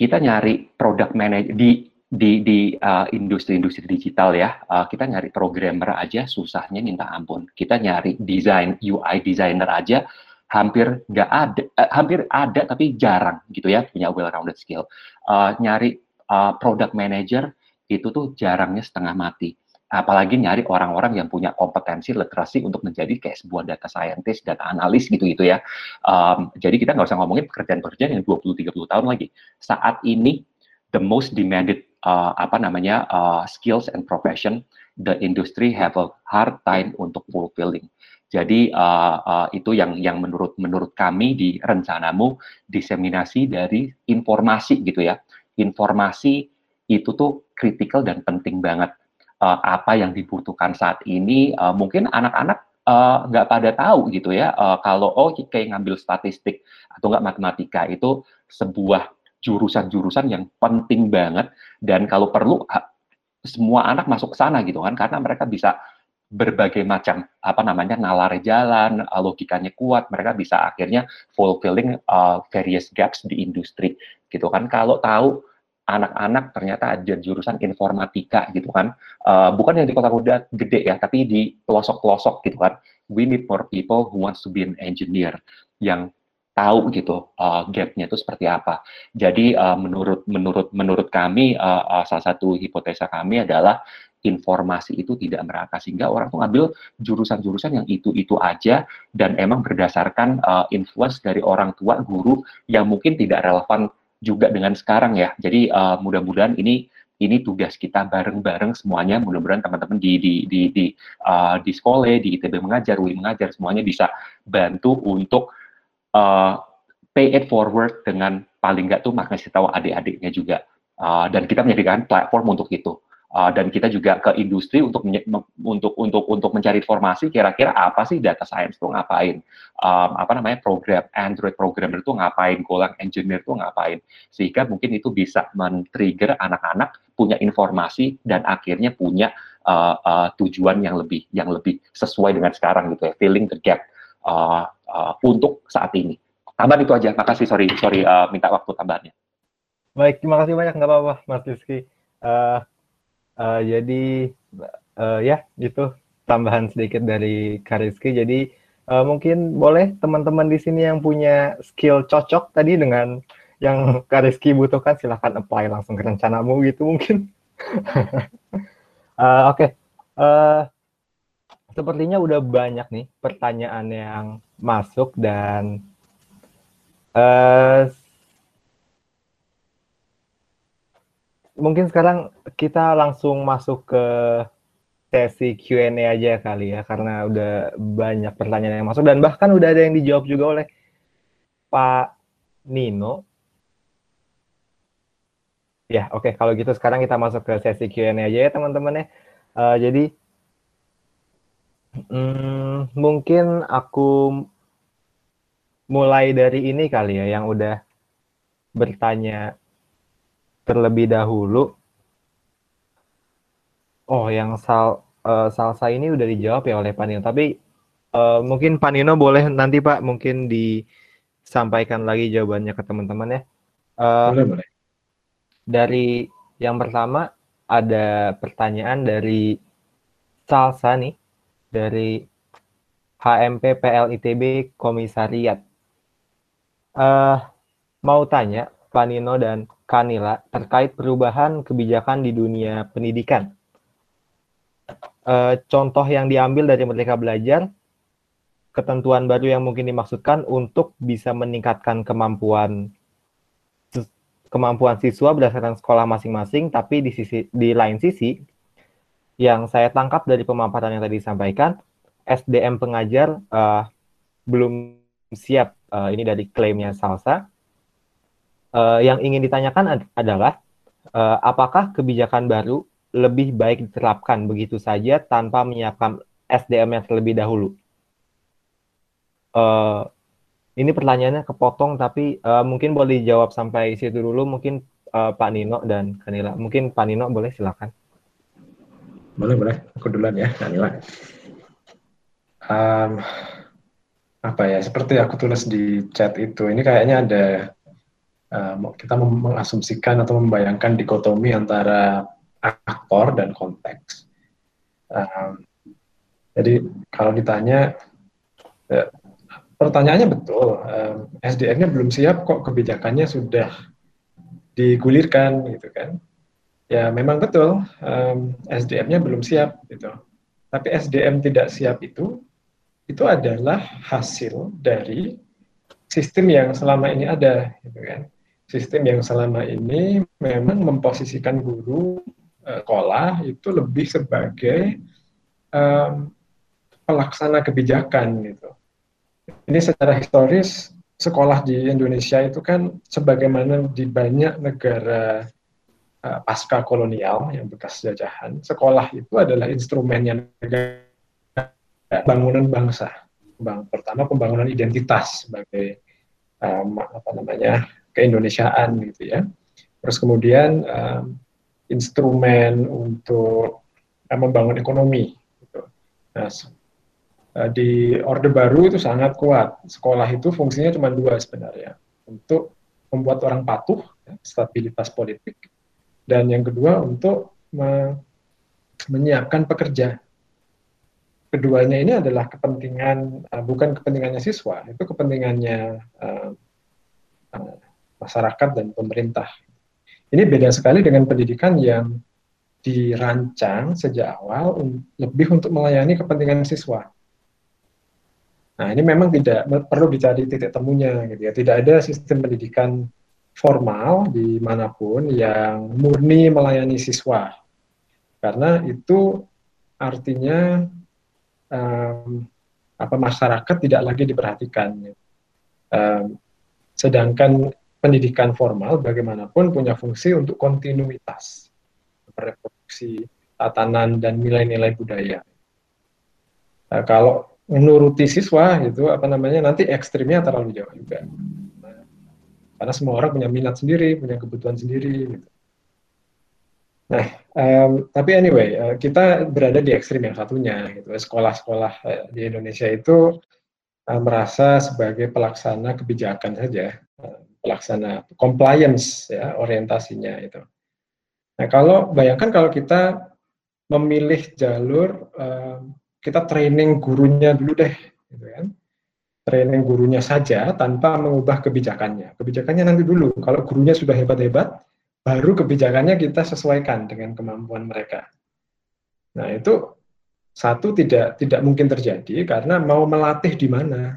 kita nyari produk manager di di di uh, industri-industri digital ya uh, kita nyari programmer aja susahnya minta ampun kita nyari desain UI designer aja hampir nggak ada uh, hampir ada tapi jarang gitu ya punya well-rounded skill uh, nyari uh, product manager itu tuh jarangnya setengah mati apalagi nyari orang-orang yang punya kompetensi literasi untuk menjadi kayak sebuah data scientist, data analis gitu gitu ya. Um, jadi kita nggak usah ngomongin pekerjaan-pekerjaan yang 20-30 tahun lagi. Saat ini the most demanded uh, apa namanya uh, skills and profession the industry have a hard time untuk fulfilling. Jadi uh, uh, itu yang yang menurut menurut kami di rencanamu diseminasi dari informasi gitu ya. Informasi itu tuh kritikal dan penting banget. Uh, apa yang dibutuhkan saat ini uh, mungkin anak-anak nggak uh, pada tahu gitu ya uh, kalau oh kayak ngambil statistik atau nggak matematika itu sebuah jurusan-jurusan yang penting banget. Dan kalau perlu semua anak masuk ke sana gitu kan karena mereka bisa berbagai macam apa namanya nalar jalan logikanya kuat mereka bisa akhirnya fulfilling uh, various gaps di industri gitu kan. Kalau tahu anak-anak ternyata ada jurusan informatika gitu kan uh, bukan yang di kota-kota gede ya tapi di pelosok-pelosok gitu kan. We need more people who wants to be an engineer yang tahu gitu uh, gapnya itu seperti apa. Jadi uh, menurut menurut menurut kami uh, uh, salah satu hipotesa kami adalah informasi itu tidak merata sehingga orang tuh ngambil jurusan-jurusan yang itu-itu aja dan emang berdasarkan uh, influence dari orang tua guru yang mungkin tidak relevan juga dengan sekarang ya. Jadi uh, mudah-mudahan ini ini tugas kita bareng-bareng semuanya. Mudah-mudahan teman-teman di di di di, uh, di sekolah, di ITB mengajar, UI mengajar semuanya bisa bantu untuk uh, pay it forward dengan paling nggak tuh makasih tahu adik-adiknya juga. Uh, dan kita menjadikan platform untuk itu. Uh, dan kita juga ke industri untuk untuk untuk untuk mencari informasi kira-kira apa sih data science itu ngapain. Um, apa namanya program Android programmer itu ngapain Golang engineer itu ngapain. Sehingga mungkin itu bisa men-trigger anak-anak punya informasi dan akhirnya punya uh, uh, tujuan yang lebih yang lebih sesuai dengan sekarang gitu ya. Filling the gap. Uh, uh, untuk saat ini. Tambahan itu aja. Makasih, sorry, sorry uh, minta waktu tambahannya. Baik, terima kasih banyak. Nggak apa-apa, Mas Rizky. Uh, uh, jadi, uh, ya, itu tambahan sedikit dari Kariski. Jadi, uh, mungkin boleh teman-teman di sini yang punya skill cocok tadi dengan yang Kariski butuhkan, silahkan apply langsung ke rencanamu gitu mungkin. uh, Oke. Okay. Uh, sepertinya udah banyak nih pertanyaan yang masuk dan uh, mungkin sekarang kita langsung masuk ke sesi Q&A aja kali ya karena udah banyak pertanyaan yang masuk dan bahkan udah ada yang dijawab juga oleh Pak Nino. Ya, oke. Okay. Kalau gitu sekarang kita masuk ke sesi Q&A aja ya teman-teman ya. Uh, jadi Hmm, mungkin aku mulai dari ini kali ya, yang udah bertanya terlebih dahulu. Oh, yang sal uh, salsa ini udah dijawab ya oleh Panino, tapi uh, mungkin Panino boleh nanti Pak mungkin disampaikan lagi jawabannya ke teman-teman ya. Uh, boleh, boleh. Dari yang pertama ada pertanyaan dari Salsa nih dari HMP PLITB Komisariat. Uh, mau tanya Pak Nino dan Kanila terkait perubahan kebijakan di dunia pendidikan. Uh, contoh yang diambil dari Merdeka Belajar, ketentuan baru yang mungkin dimaksudkan untuk bisa meningkatkan kemampuan kemampuan siswa berdasarkan sekolah masing-masing, tapi di sisi di lain sisi yang saya tangkap dari pemaparan yang tadi disampaikan, SDM pengajar uh, belum siap. Uh, ini dari klaimnya Salsa. Uh, yang ingin ditanyakan ad adalah uh, apakah kebijakan baru lebih baik diterapkan begitu saja tanpa menyiapkan SDM yang terlebih dahulu? Uh, ini pertanyaannya kepotong tapi uh, mungkin boleh dijawab sampai situ dulu mungkin uh, Pak Nino dan Kanila. Mungkin Pak Nino boleh silakan. Boleh, boleh. Aku duluan ya, Danila. Um, apa ya, seperti aku tulis di chat itu, ini kayaknya ada, um, kita mengasumsikan atau membayangkan dikotomi antara aktor dan konteks. Um, jadi kalau ditanya, ya, pertanyaannya betul, um, SDM-nya belum siap kok kebijakannya sudah digulirkan gitu kan ya memang betul um, SDM-nya belum siap gitu. Tapi SDM tidak siap itu itu adalah hasil dari sistem yang selama ini ada, gitu kan. Sistem yang selama ini memang memposisikan guru sekolah itu lebih sebagai um, pelaksana kebijakan gitu. Ini secara historis sekolah di Indonesia itu kan sebagaimana di banyak negara uh, pasca kolonial yang bekas jajahan, sekolah itu adalah instrumennya negara bangunan bangsa. Bang, pertama pembangunan identitas sebagai um, apa namanya keindonesiaan gitu ya. Terus kemudian um, instrumen untuk uh, membangun ekonomi. Gitu. Nah, di Orde Baru itu sangat kuat. Sekolah itu fungsinya cuma dua sebenarnya, untuk membuat orang patuh, ya, stabilitas politik, dan yang kedua untuk me menyiapkan pekerja. Keduanya ini adalah kepentingan uh, bukan kepentingannya siswa, itu kepentingannya uh, uh, masyarakat dan pemerintah. Ini beda sekali dengan pendidikan yang dirancang sejak awal lebih untuk melayani kepentingan siswa. Nah, ini memang tidak perlu dicari titik temunya gitu ya. Tidak ada sistem pendidikan formal di mana pun yang murni melayani siswa. Karena itu artinya um, apa masyarakat tidak lagi diperhatikan. Um, sedangkan pendidikan formal bagaimanapun punya fungsi untuk kontinuitas, reproduksi tatanan dan nilai-nilai budaya. Nah, kalau menuruti siswa itu apa namanya nanti ekstrimnya terlalu jauh juga. Karena semua orang punya minat sendiri, punya kebutuhan sendiri. Gitu. Nah, um, tapi anyway, uh, kita berada di ekstrim yang satunya. Gitu. Sekolah-sekolah uh, di Indonesia itu uh, merasa sebagai pelaksana kebijakan saja. Uh, pelaksana compliance ya orientasinya itu. Nah kalau bayangkan kalau kita memilih jalur uh, kita training gurunya dulu deh, gitu kan? Training gurunya saja tanpa mengubah kebijakannya. Kebijakannya nanti dulu. Kalau gurunya sudah hebat-hebat, baru kebijakannya kita sesuaikan dengan kemampuan mereka. Nah itu satu tidak tidak mungkin terjadi karena mau melatih di mana.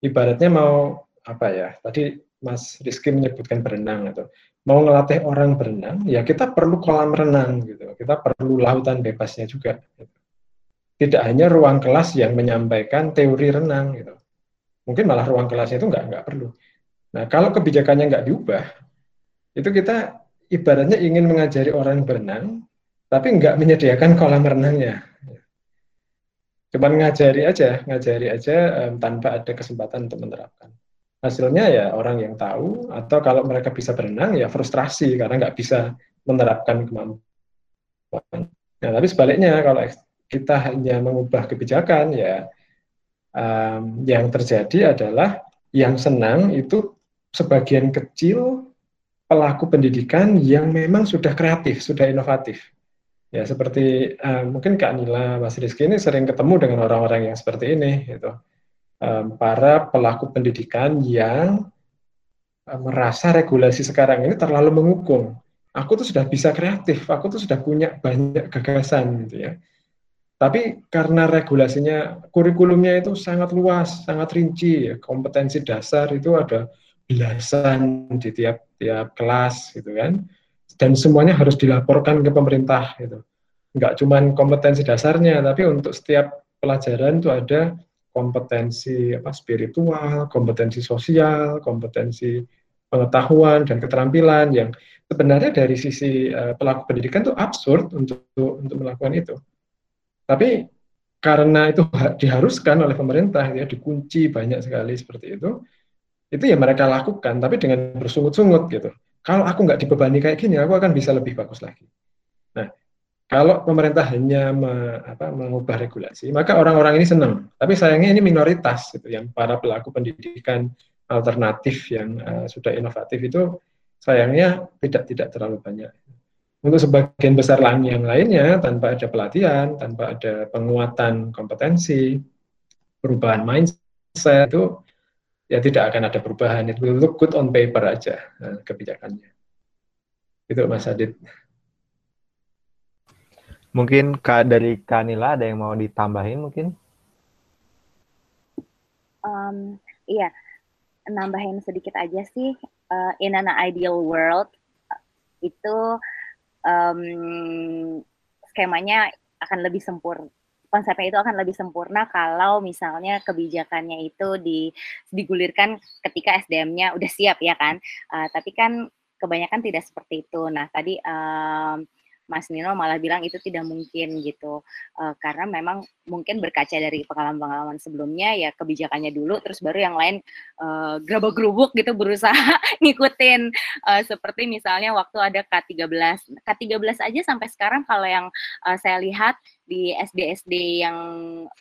Ibaratnya mau apa ya? Tadi Mas Rizky menyebutkan berenang atau mau ngelatih orang berenang, ya kita perlu kolam renang gitu. Kita perlu lautan bebasnya juga. Gitu. Tidak hanya ruang kelas yang menyampaikan teori renang gitu. Mungkin malah ruang kelasnya itu nggak nggak perlu. Nah kalau kebijakannya nggak diubah, itu kita ibaratnya ingin mengajari orang berenang, tapi nggak menyediakan kolam renangnya. Cuman ngajari aja, ngajari aja um, tanpa ada kesempatan untuk menerapkan hasilnya ya orang yang tahu atau kalau mereka bisa berenang ya frustrasi karena nggak bisa menerapkan kemampuan. Nah, tapi sebaliknya kalau kita hanya mengubah kebijakan ya um, yang terjadi adalah yang senang itu sebagian kecil pelaku pendidikan yang memang sudah kreatif, sudah inovatif. Ya seperti um, mungkin Kak Nila, Mas Rizky ini sering ketemu dengan orang-orang yang seperti ini gitu um, para pelaku pendidikan yang um, merasa regulasi sekarang ini terlalu menghukum. Aku tuh sudah bisa kreatif, aku tuh sudah punya banyak gagasan gitu ya. Tapi karena regulasinya, kurikulumnya itu sangat luas, sangat rinci, ya. kompetensi dasar itu ada belasan di tiap-tiap kelas gitu kan. Dan semuanya harus dilaporkan ke pemerintah gitu. Enggak cuma kompetensi dasarnya, tapi untuk setiap pelajaran itu ada kompetensi apa spiritual, kompetensi sosial, kompetensi pengetahuan dan keterampilan yang sebenarnya dari sisi uh, pelaku pendidikan itu absurd untuk untuk melakukan itu. Tapi karena itu diharuskan oleh pemerintah ya dikunci banyak sekali seperti itu, itu ya mereka lakukan tapi dengan bersungut-sungut gitu. Kalau aku nggak dibebani kayak gini, aku akan bisa lebih bagus lagi. Nah, kalau pemerintah hanya me, apa, mengubah regulasi, maka orang-orang ini senang. Tapi sayangnya ini minoritas, gitu, yang para pelaku pendidikan alternatif yang uh, sudah inovatif itu sayangnya tidak tidak terlalu banyak. Untuk sebagian besar lain yang lainnya, tanpa ada pelatihan, tanpa ada penguatan kompetensi, perubahan mindset itu ya tidak akan ada perubahan. It will look good on paper aja uh, kebijakannya. Itu Mas Adit. Mungkin Kak dari Kanila ada yang mau ditambahin mungkin? Um, iya, nambahin sedikit aja sih. Uh, in an ideal world itu um, skemanya akan lebih sempurna konsepnya itu akan lebih sempurna kalau misalnya kebijakannya itu di, digulirkan ketika SDM-nya udah siap ya kan. Uh, tapi kan kebanyakan tidak seperti itu. Nah tadi um, Mas Nino malah bilang itu tidak mungkin gitu uh, karena memang mungkin berkaca dari pengalaman-pengalaman sebelumnya ya kebijakannya dulu terus baru yang lain uh, gerabak-gerubuk gitu berusaha ngikutin uh, seperti misalnya waktu ada K13 K13 aja sampai sekarang kalau yang uh, saya lihat di SD-SD yang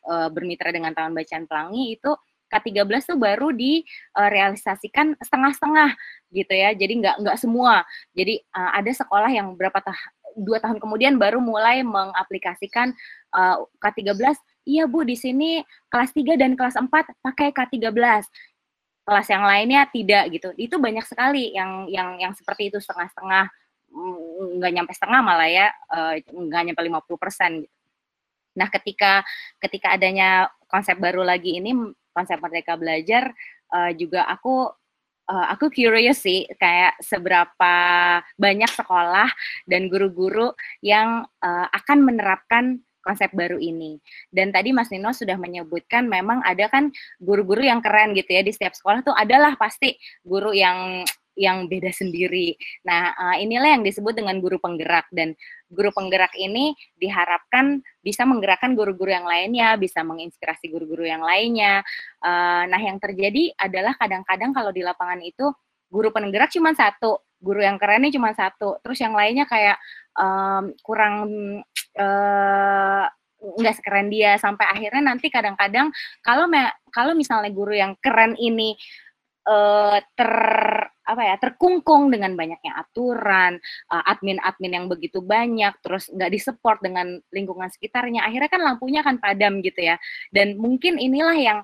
uh, bermitra dengan Taman Bacaan Pelangi itu K13 tuh baru direalisasikan setengah-setengah gitu ya. Jadi nggak nggak semua. Jadi ada sekolah yang berapa tah dua tahun kemudian baru mulai mengaplikasikan uh, K13. Iya Bu, di sini kelas 3 dan kelas 4 pakai K13. Kelas yang lainnya tidak gitu. Itu banyak sekali yang yang yang seperti itu setengah-setengah mm, nggak nyampe setengah malah ya uh, nggak nyampe 50 persen gitu. Nah ketika ketika adanya konsep baru lagi ini konsep merdeka belajar uh, juga aku uh, aku curious sih kayak seberapa banyak sekolah dan guru-guru yang uh, akan menerapkan konsep baru ini. Dan tadi Mas Nino sudah menyebutkan memang ada kan guru-guru yang keren gitu ya di setiap sekolah tuh adalah pasti guru yang yang beda sendiri. Nah, uh, inilah yang disebut dengan guru penggerak dan guru penggerak ini diharapkan bisa menggerakkan guru-guru yang lainnya, bisa menginspirasi guru-guru yang lainnya. Uh, nah, yang terjadi adalah kadang-kadang kalau di lapangan itu guru penggerak cuma satu, guru yang kerennya cuma satu, terus yang lainnya kayak um, kurang uh, nggak sekeren dia sampai akhirnya nanti kadang-kadang kalau kalau misalnya guru yang keren ini uh, ter apa ya terkungkung dengan banyaknya aturan uh, admin-admin yang begitu banyak terus nggak disupport dengan lingkungan sekitarnya akhirnya kan lampunya akan padam gitu ya dan mungkin inilah yang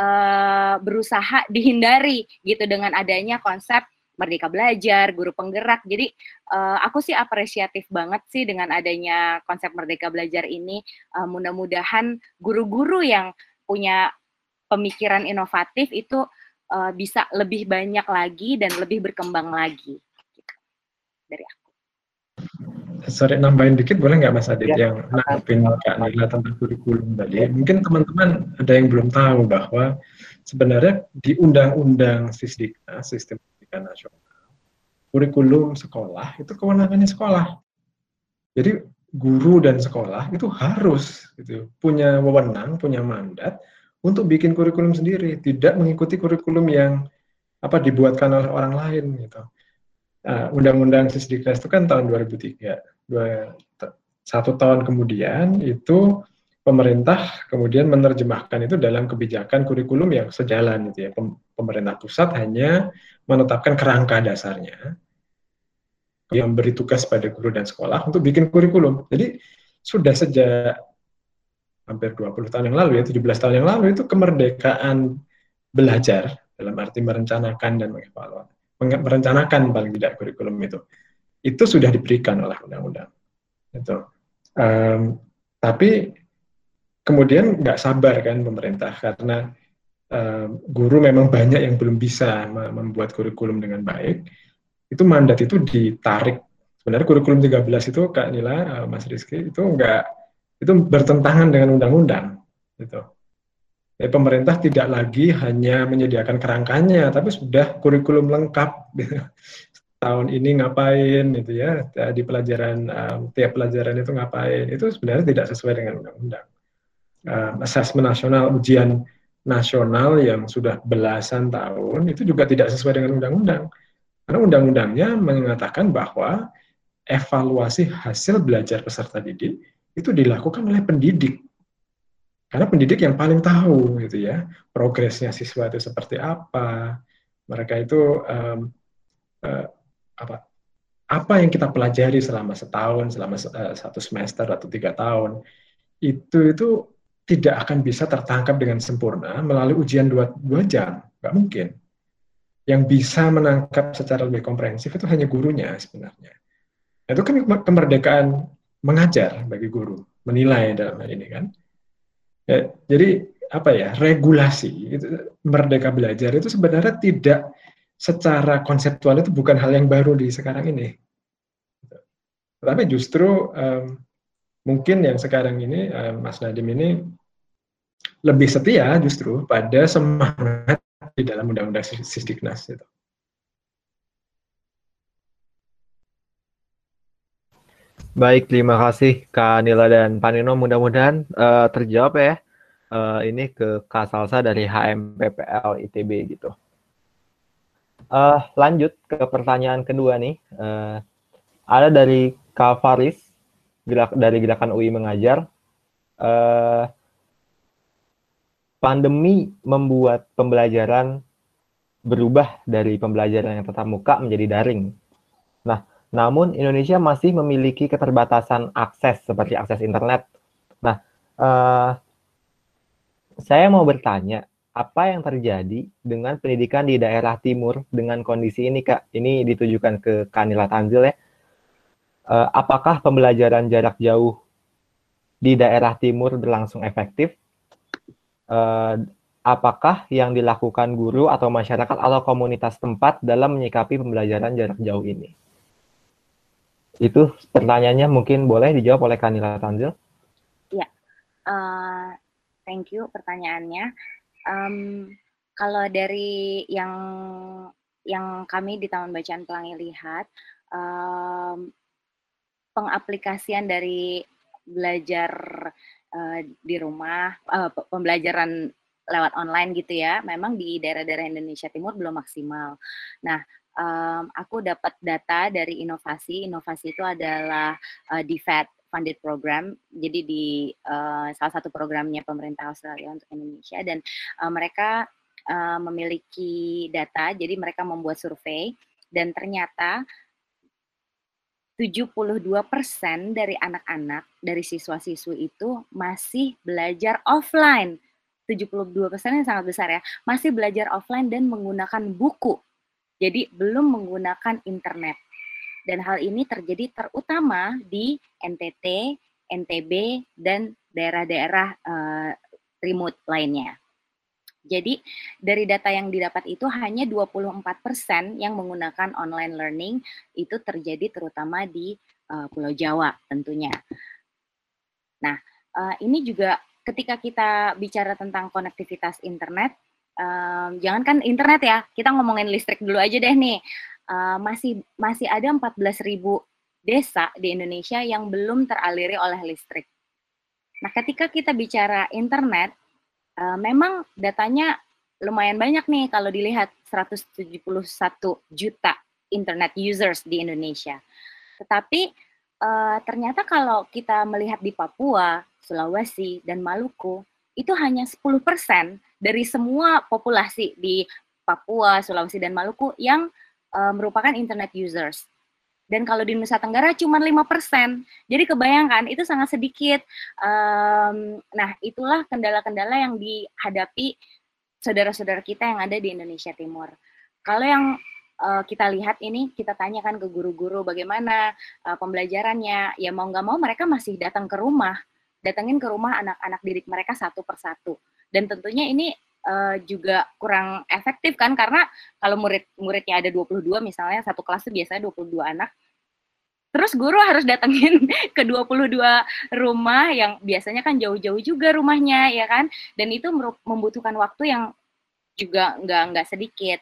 uh, berusaha dihindari gitu dengan adanya konsep Merdeka Belajar, guru penggerak. Jadi uh, aku sih apresiatif banget sih dengan adanya konsep Merdeka Belajar ini. Uh, mudah-mudahan guru-guru yang punya pemikiran inovatif itu uh, bisa lebih banyak lagi dan lebih berkembang lagi gitu. dari aku. Sorry nambahin dikit boleh nggak Mas Adit ya. yang nanggepin Kak Nila tentang kurikulum tadi. Mungkin teman-teman ada yang belum tahu bahwa sebenarnya di Undang-Undang Sisdikna, Sistem Pendidikan Nasional, kurikulum sekolah itu kewenangannya sekolah. Jadi guru dan sekolah itu harus gitu, punya wewenang, punya mandat untuk bikin kurikulum sendiri, tidak mengikuti kurikulum yang apa dibuatkan oleh orang lain gitu. Nah, Undang-Undang Sisdiknas itu kan tahun 2003. Dua, satu tahun kemudian itu pemerintah kemudian menerjemahkan itu dalam kebijakan kurikulum yang sejalan gitu ya. Pemerintah pusat hanya menetapkan kerangka dasarnya yang beri tugas pada guru dan sekolah untuk bikin kurikulum. Jadi sudah sejak hampir 20 tahun yang lalu ya 17 tahun yang lalu itu kemerdekaan belajar dalam arti merencanakan dan mengevaluasi. Merencanakan paling tidak kurikulum itu. Itu sudah diberikan oleh undang-undang. Itu. Um, tapi kemudian nggak sabar kan pemerintah karena um, guru memang banyak yang belum bisa membuat kurikulum dengan baik. Itu mandat itu ditarik. Sebenarnya kurikulum 13 itu Kak Nila Mas Rizky itu nggak itu bertentangan dengan undang-undang gitu. Ya, pemerintah tidak lagi hanya menyediakan kerangkanya, tapi sudah kurikulum lengkap. Gitu. Tahun ini ngapain, itu ya di pelajaran um, tiap pelajaran itu ngapain, itu sebenarnya tidak sesuai dengan undang-undang. Um, asesmen nasional, ujian nasional yang sudah belasan tahun itu juga tidak sesuai dengan undang-undang. Karena undang-undangnya mengatakan bahwa evaluasi hasil belajar peserta didik itu dilakukan oleh pendidik. Karena pendidik yang paling tahu gitu ya, progresnya siswa itu seperti apa. Mereka itu um, uh, apa apa yang kita pelajari selama setahun, selama uh, satu semester atau tiga tahun, itu itu tidak akan bisa tertangkap dengan sempurna melalui ujian dua, dua jam, nggak mungkin. Yang bisa menangkap secara lebih komprehensif itu hanya gurunya sebenarnya. Itu kan kemerdekaan mengajar bagi guru, menilai dalam hal ini kan. Ya, jadi apa ya regulasi itu, merdeka belajar itu sebenarnya tidak secara konseptual itu bukan hal yang baru di sekarang ini. Tapi justru um, mungkin yang sekarang ini um, Mas Nadim ini lebih setia justru pada semangat di dalam undang-undang Sisdiknas itu. Baik, terima kasih Kak Nila dan Panino. Mudah-mudahan uh, terjawab ya. Uh, ini ke Kak Salsa dari HMPPL ITB gitu. Uh, lanjut ke pertanyaan kedua nih. Uh, ada dari Kak Faris gerak, dari Gerakan UI Mengajar. Uh, pandemi membuat pembelajaran berubah dari pembelajaran yang tatap muka menjadi daring. Namun Indonesia masih memiliki keterbatasan akses seperti akses internet. Nah, uh, saya mau bertanya, apa yang terjadi dengan pendidikan di daerah timur dengan kondisi ini, Kak? Ini ditujukan ke Kanila Tanzil ya. Uh, apakah pembelajaran jarak jauh di daerah timur berlangsung efektif? Uh, apakah yang dilakukan guru atau masyarakat atau komunitas tempat dalam menyikapi pembelajaran jarak jauh ini? Itu pertanyaannya mungkin boleh dijawab oleh Kanila Tanzil. Ya, uh, thank you pertanyaannya. Um, kalau dari yang yang kami di Taman Bacaan Pelangi lihat, um, pengaplikasian dari belajar uh, di rumah, uh, pembelajaran lewat online gitu ya, memang di daerah-daerah Indonesia Timur belum maksimal. Nah, um, aku dapat data dari inovasi. Inovasi itu adalah uh, DFAT funded program. Jadi di uh, salah satu programnya pemerintah Australia untuk Indonesia dan uh, mereka uh, memiliki data. Jadi mereka membuat survei dan ternyata 72% dari anak-anak dari siswa-siswi itu masih belajar offline. 72% yang sangat besar ya, masih belajar offline dan menggunakan buku jadi belum menggunakan internet. Dan hal ini terjadi terutama di NTT, NTB, dan daerah-daerah uh, remote lainnya. Jadi dari data yang didapat itu hanya 24% yang menggunakan online learning itu terjadi terutama di uh, Pulau Jawa tentunya. Nah, uh, ini juga ketika kita bicara tentang konektivitas internet, um, jangankan internet ya, kita ngomongin listrik dulu aja deh nih. Uh, masih masih ada 14.000 desa di Indonesia yang belum teraliri oleh listrik. Nah, ketika kita bicara internet, uh, memang datanya lumayan banyak nih kalau dilihat 171 juta internet users di Indonesia. Tetapi uh, ternyata kalau kita melihat di Papua, Sulawesi, dan Maluku, itu hanya 10% dari semua populasi di Papua, Sulawesi, dan Maluku yang uh, merupakan internet users. Dan kalau di Nusa Tenggara cuma 5%. Jadi kebayangkan itu sangat sedikit. Um, nah, itulah kendala-kendala yang dihadapi saudara-saudara kita yang ada di Indonesia Timur. Kalau yang uh, kita lihat ini, kita tanyakan ke guru-guru bagaimana uh, pembelajarannya. Ya mau nggak mau mereka masih datang ke rumah, datangin ke rumah anak-anak didik mereka satu persatu dan tentunya ini uh, juga kurang efektif kan karena kalau murid muridnya ada 22 misalnya satu kelas itu biasanya 22 anak. Terus guru harus datengin ke 22 rumah yang biasanya kan jauh-jauh juga rumahnya ya kan? Dan itu membutuhkan waktu yang juga nggak nggak sedikit.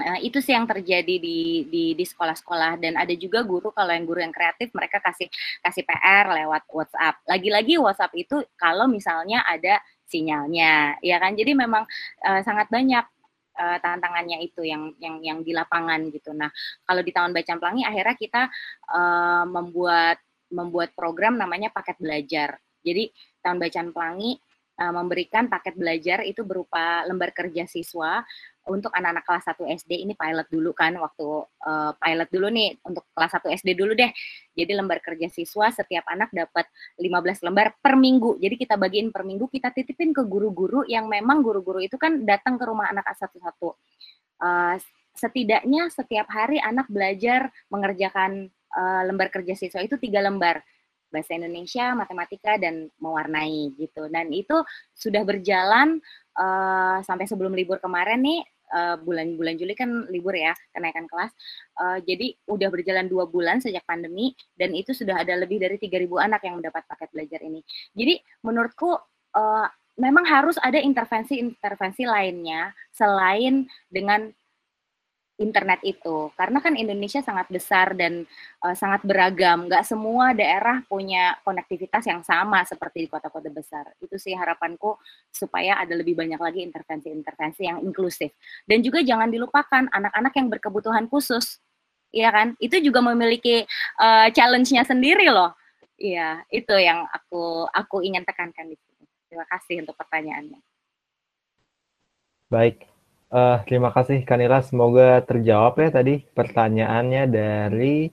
Uh, itu sih yang terjadi di di di sekolah-sekolah. Dan ada juga guru kalau yang guru yang kreatif mereka kasih kasih PR lewat WhatsApp. Lagi-lagi WhatsApp itu kalau misalnya ada sinyalnya ya kan? Jadi memang uh, sangat banyak uh, tantangannya itu yang yang yang di lapangan gitu. Nah kalau di tahun bacaan pelangi akhirnya kita uh, membuat membuat program namanya paket belajar. Jadi tahun bacaan pelangi uh, memberikan paket belajar itu berupa lembar kerja siswa untuk anak-anak kelas 1 SD ini pilot dulu kan waktu uh, pilot dulu nih untuk kelas 1 SD dulu deh. Jadi lembar kerja siswa setiap anak dapat 15 lembar per minggu. Jadi kita bagiin per minggu kita titipin ke guru-guru yang memang guru-guru itu kan datang ke rumah anak satu-satu. Uh, setidaknya setiap hari anak belajar mengerjakan lembar kerja siswa itu tiga lembar bahasa Indonesia, matematika dan mewarnai gitu. Dan itu sudah berjalan uh, sampai sebelum libur kemarin nih uh, bulan bulan Juli kan libur ya kenaikan kelas. Uh, jadi udah berjalan dua bulan sejak pandemi dan itu sudah ada lebih dari 3.000 anak yang mendapat paket belajar ini. Jadi menurutku uh, memang harus ada intervensi-intervensi lainnya selain dengan internet itu. Karena kan Indonesia sangat besar dan uh, sangat beragam. Nggak semua daerah punya konektivitas yang sama seperti di kota-kota besar. Itu sih harapanku supaya ada lebih banyak lagi intervensi-intervensi yang inklusif. Dan juga jangan dilupakan anak-anak yang berkebutuhan khusus Iya kan? Itu juga memiliki uh, challenge-nya sendiri loh. Iya itu yang aku aku ingin tekankan di sini. Terima kasih untuk pertanyaannya. Baik Uh, terima kasih Kanila, semoga terjawab ya tadi pertanyaannya dari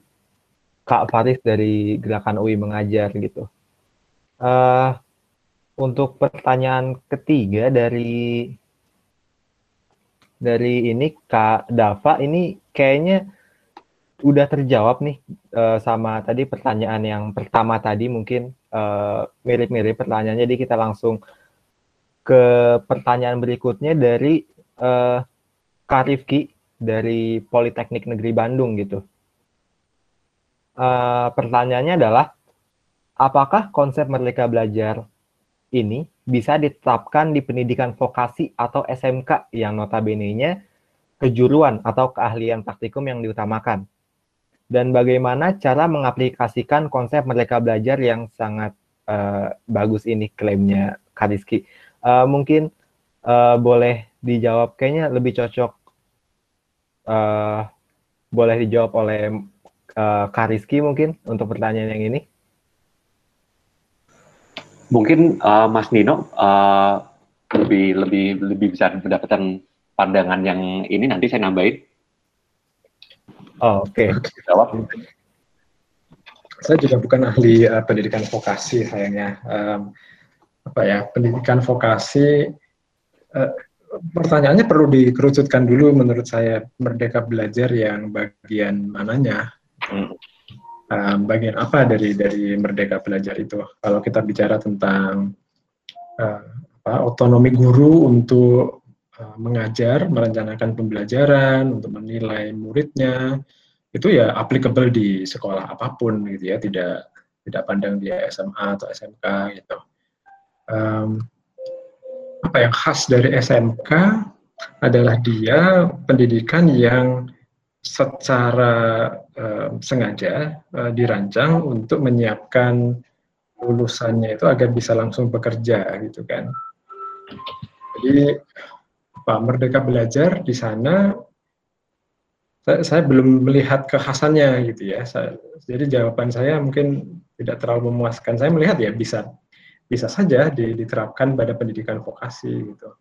Kak Faris dari Gerakan UI Mengajar gitu. Uh, untuk pertanyaan ketiga dari dari ini Kak Dava ini kayaknya udah terjawab nih uh, sama tadi pertanyaan yang pertama tadi mungkin mirip-mirip uh, pertanyaannya jadi kita langsung ke pertanyaan berikutnya dari uh, Kak Rifki dari Politeknik Negeri Bandung gitu. Uh, pertanyaannya adalah, apakah konsep Merdeka Belajar ini bisa ditetapkan di pendidikan vokasi atau SMK yang notabene-nya kejuruan atau keahlian praktikum yang diutamakan? Dan bagaimana cara mengaplikasikan konsep Merdeka Belajar yang sangat uh, bagus ini klaimnya Kariski? Uh, mungkin uh, boleh dijawab kayaknya lebih cocok uh, boleh dijawab oleh uh, Kariski mungkin untuk pertanyaan yang ini. Mungkin uh, Mas Nino uh, lebih lebih lebih bisa mendapatkan pandangan yang ini nanti saya nambahin. Oh, Oke. Okay. Jawab. Saya juga bukan ahli uh, pendidikan vokasi sayangnya. Um, apa ya pendidikan vokasi uh, pertanyaannya perlu dikerucutkan dulu menurut saya merdeka belajar yang bagian mananya. Hmm. uh, bagian apa dari dari merdeka belajar itu? Kalau kita bicara tentang uh, apa, otonomi guru untuk uh, mengajar merencanakan pembelajaran untuk menilai muridnya itu ya applicable di sekolah apa pun gitu ya tidak tidak pandang dia SMA atau SMK gitu. Um, apa yang khas dari SMK adalah dia pendidikan yang secara uh, sengaja uh, dirancang untuk menyiapkan lulusannya itu agar bisa langsung bekerja gitu kan. Jadi Pak Merdeka Belajar di sana saya, saya belum melihat kekhasannya gitu ya. Saya, jadi jawaban saya mungkin tidak terlalu memuaskan. Saya melihat ya bisa bisa saja diterapkan pada pendidikan vokasi gitu.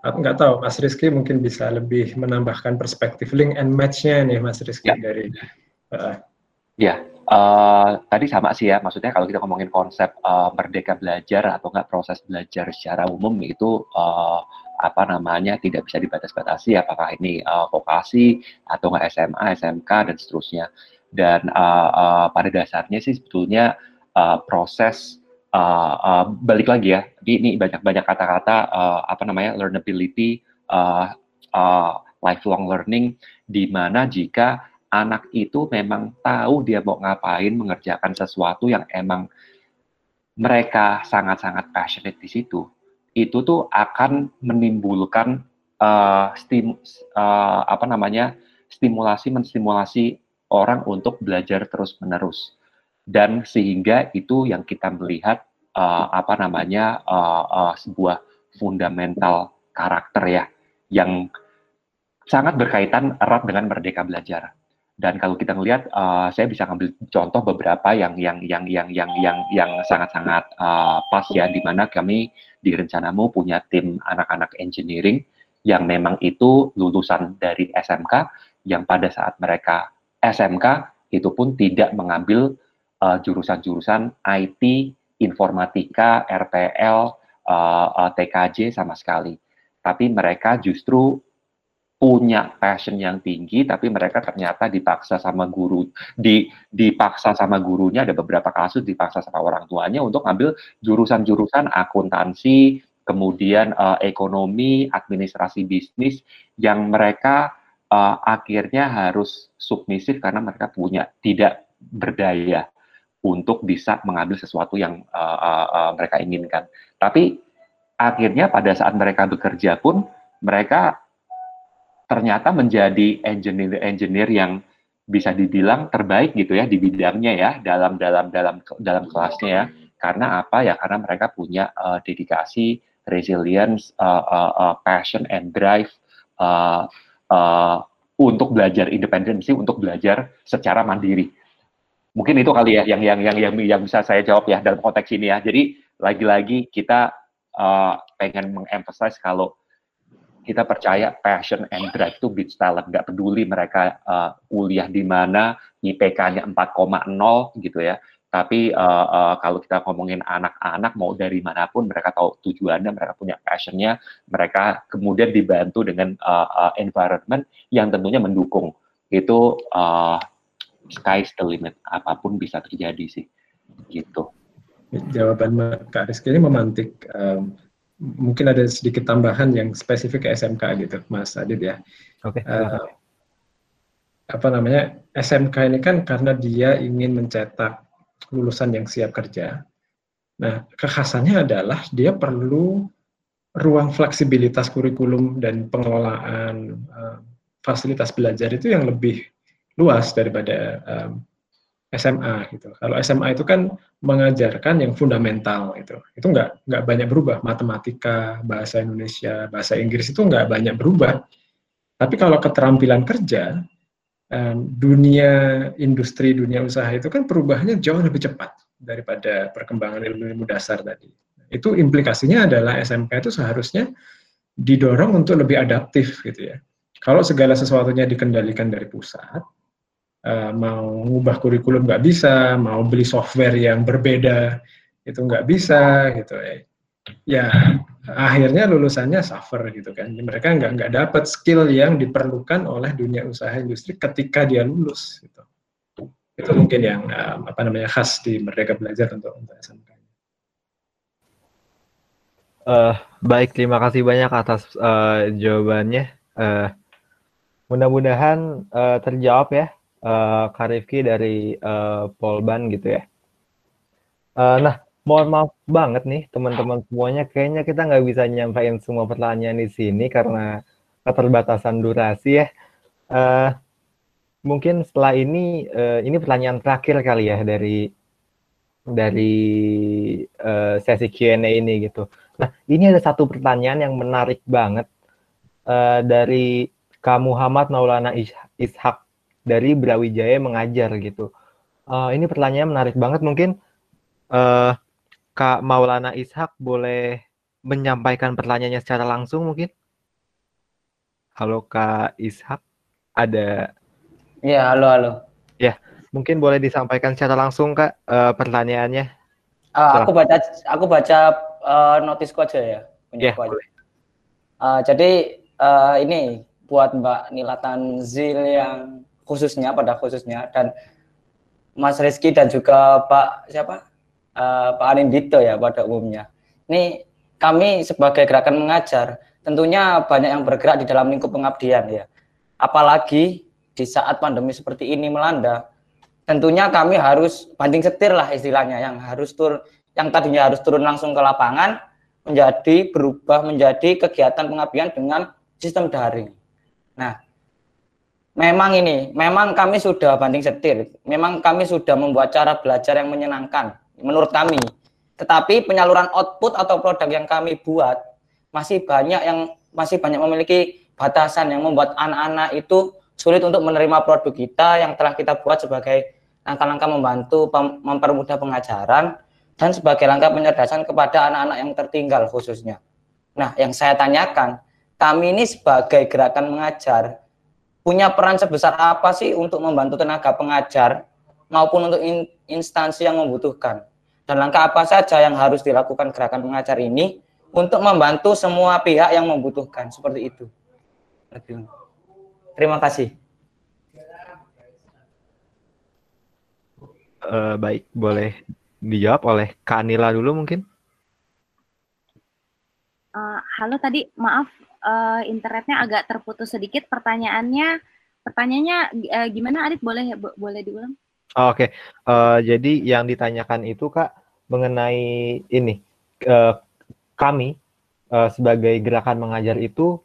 Nggak tahu, Mas Rizky mungkin bisa lebih menambahkan perspektif link and match-nya nih, Mas Rizky ya. dari. Uh. Ya, uh, tadi sama sih ya. Maksudnya kalau kita ngomongin konsep uh, merdeka belajar atau nggak proses belajar secara umum itu uh, apa namanya tidak bisa dibatas-batasi apakah ini uh, vokasi atau nggak SMA, SMK dan seterusnya. Dan uh, uh, pada dasarnya sih sebetulnya uh, proses uh, uh, balik lagi ya, ini banyak-banyak kata-kata uh, apa namanya learnability, uh, uh, lifelong learning, di mana jika anak itu memang tahu dia mau ngapain mengerjakan sesuatu yang emang mereka sangat-sangat passionate di situ, itu tuh akan menimbulkan uh, stim, uh, apa namanya stimulasi menstimulasi orang untuk belajar terus menerus dan sehingga itu yang kita melihat uh, apa namanya uh, uh, sebuah fundamental karakter ya yang sangat berkaitan erat dengan merdeka belajar. Dan kalau kita melihat uh, saya bisa ngambil contoh beberapa yang yang yang yang yang yang yang sangat-sangat uh, pas ya di mana kami di rencanamu punya tim anak-anak engineering yang memang itu lulusan dari SMK yang pada saat mereka SMK itu pun tidak mengambil uh, jurusan-jurusan IT, informatika, RPL, uh, uh, TKJ sama sekali. Tapi mereka justru punya passion yang tinggi, tapi mereka ternyata dipaksa sama guru, di, dipaksa sama gurunya, ada beberapa kasus dipaksa sama orang tuanya untuk ngambil jurusan-jurusan akuntansi, kemudian uh, ekonomi, administrasi bisnis yang mereka uh, akhirnya harus submisif karena mereka punya tidak berdaya untuk bisa mengambil sesuatu yang uh, uh, mereka inginkan. Tapi akhirnya pada saat mereka bekerja pun mereka ternyata menjadi engineer-engineer yang bisa dibilang terbaik gitu ya di bidangnya ya dalam dalam dalam dalam kelasnya ya. Karena apa? Ya karena mereka punya uh, dedikasi resilience uh, uh, uh, passion and drive uh, uh, untuk belajar independensi untuk belajar secara mandiri mungkin itu kali ya yang yang yang yang yang bisa saya jawab ya dalam konteks ini ya jadi lagi-lagi kita uh, pengen mengemphasize kalau kita percaya passion and drive itu beats talent. Nggak peduli mereka uh, kuliah di mana, IPK-nya 4,0 gitu ya. Tapi uh, uh, kalau kita ngomongin anak-anak mau dari mana pun mereka tahu tujuannya, mereka punya passionnya, mereka kemudian dibantu dengan uh, uh, environment yang tentunya mendukung. Itu uh, sky's the limit, apa pun bisa terjadi sih, gitu. Jawaban Kak Rizky ini memantik um, mungkin ada sedikit tambahan yang spesifik ke SMK gitu, Mas Adit ya. Oke. Okay. Uh, eh, apa namanya SMK ini kan karena dia ingin mencetak lulusan yang siap kerja. Nah, kekhasannya adalah dia perlu ruang fleksibilitas kurikulum dan pengelolaan uh, fasilitas belajar itu yang lebih luas daripada um, SMA gitu. Kalau SMA itu kan mengajarkan yang fundamental gitu. Itu nggak nggak banyak berubah. Matematika, bahasa Indonesia, bahasa Inggris itu nggak banyak berubah. Tapi kalau keterampilan kerja, um, dunia industri, dunia usaha itu kan perubahannya jauh lebih cepat daripada perkembangan ilmu-ilmu dasar tadi. Itu implikasinya adalah SMK itu seharusnya didorong untuk lebih adaptif gitu ya. Kalau segala sesuatunya dikendalikan dari pusat, uh, mau ngubah kurikulum nggak bisa, mau beli software yang berbeda itu nggak bisa gitu ya. Ya akhirnya lulusannya suffer gitu kan. Mereka nggak nggak dapat skill yang diperlukan oleh dunia usaha industri ketika dia lulus gitu. Itu mungkin yang um, apa namanya khas di Merdeka Belajar untuk untuk SMK. Uh, baik, terima kasih banyak atas uh, jawabannya. Uh, mudah-mudahan uh, terjawab ya uh, Kak Rifki dari uh, Polban gitu ya. Uh, nah, mohon maaf banget nih teman-teman semuanya, kayaknya kita nggak bisa nyampaikan semua pertanyaan di sini karena keterbatasan durasi ya. Uh, mungkin setelah ini, uh, ini pertanyaan terakhir kali ya dari dari uh, sesi Q&A ini gitu. Nah, ini ada satu pertanyaan yang menarik banget uh, dari Kak Muhammad Maulana Ishak dari Brawijaya mengajar gitu. Uh, ini pertanyaan menarik banget mungkin uh, Kak Maulana Ishak boleh menyampaikan pertanyaannya secara langsung mungkin? Halo Kak Ishak, ada? Ya, halo halo. Ya, mungkin boleh disampaikan secara langsung Kak uh, pertanyaannya. Uh, aku baca aku baca uh, notisku aja ya. Ya, boleh. Uh, jadi uh, ini buat Mbak Nilatan Zil yang khususnya pada khususnya dan Mas Rizky dan juga Pak siapa uh, Pak Arindito ya pada umumnya. Ini kami sebagai gerakan mengajar tentunya banyak yang bergerak di dalam lingkup pengabdian ya. Apalagi di saat pandemi seperti ini melanda, tentunya kami harus banding setir lah istilahnya yang harus tur yang tadinya harus turun langsung ke lapangan menjadi berubah menjadi kegiatan pengabdian dengan sistem daring. Nah, memang ini, memang kami sudah banding setir, memang kami sudah membuat cara belajar yang menyenangkan menurut kami. Tetapi penyaluran output atau produk yang kami buat masih banyak yang masih banyak memiliki batasan yang membuat anak-anak itu sulit untuk menerima produk kita yang telah kita buat sebagai langkah-langkah membantu mempermudah pengajaran dan sebagai langkah pencerdasan kepada anak-anak yang tertinggal khususnya. Nah, yang saya tanyakan, kami ini sebagai gerakan mengajar punya peran sebesar apa sih untuk membantu tenaga pengajar maupun untuk in, instansi yang membutuhkan? Dan langkah apa saja yang harus dilakukan gerakan pengajar ini untuk membantu semua pihak yang membutuhkan seperti itu? Terima kasih. Uh, baik, boleh dijawab oleh Kanila dulu mungkin? Uh, halo tadi maaf uh, internetnya agak terputus sedikit. Pertanyaannya pertanyaannya uh, gimana Adit boleh boleh diulang? Oh, Oke, okay. uh, jadi yang ditanyakan itu kak mengenai ini uh, kami uh, sebagai gerakan mengajar itu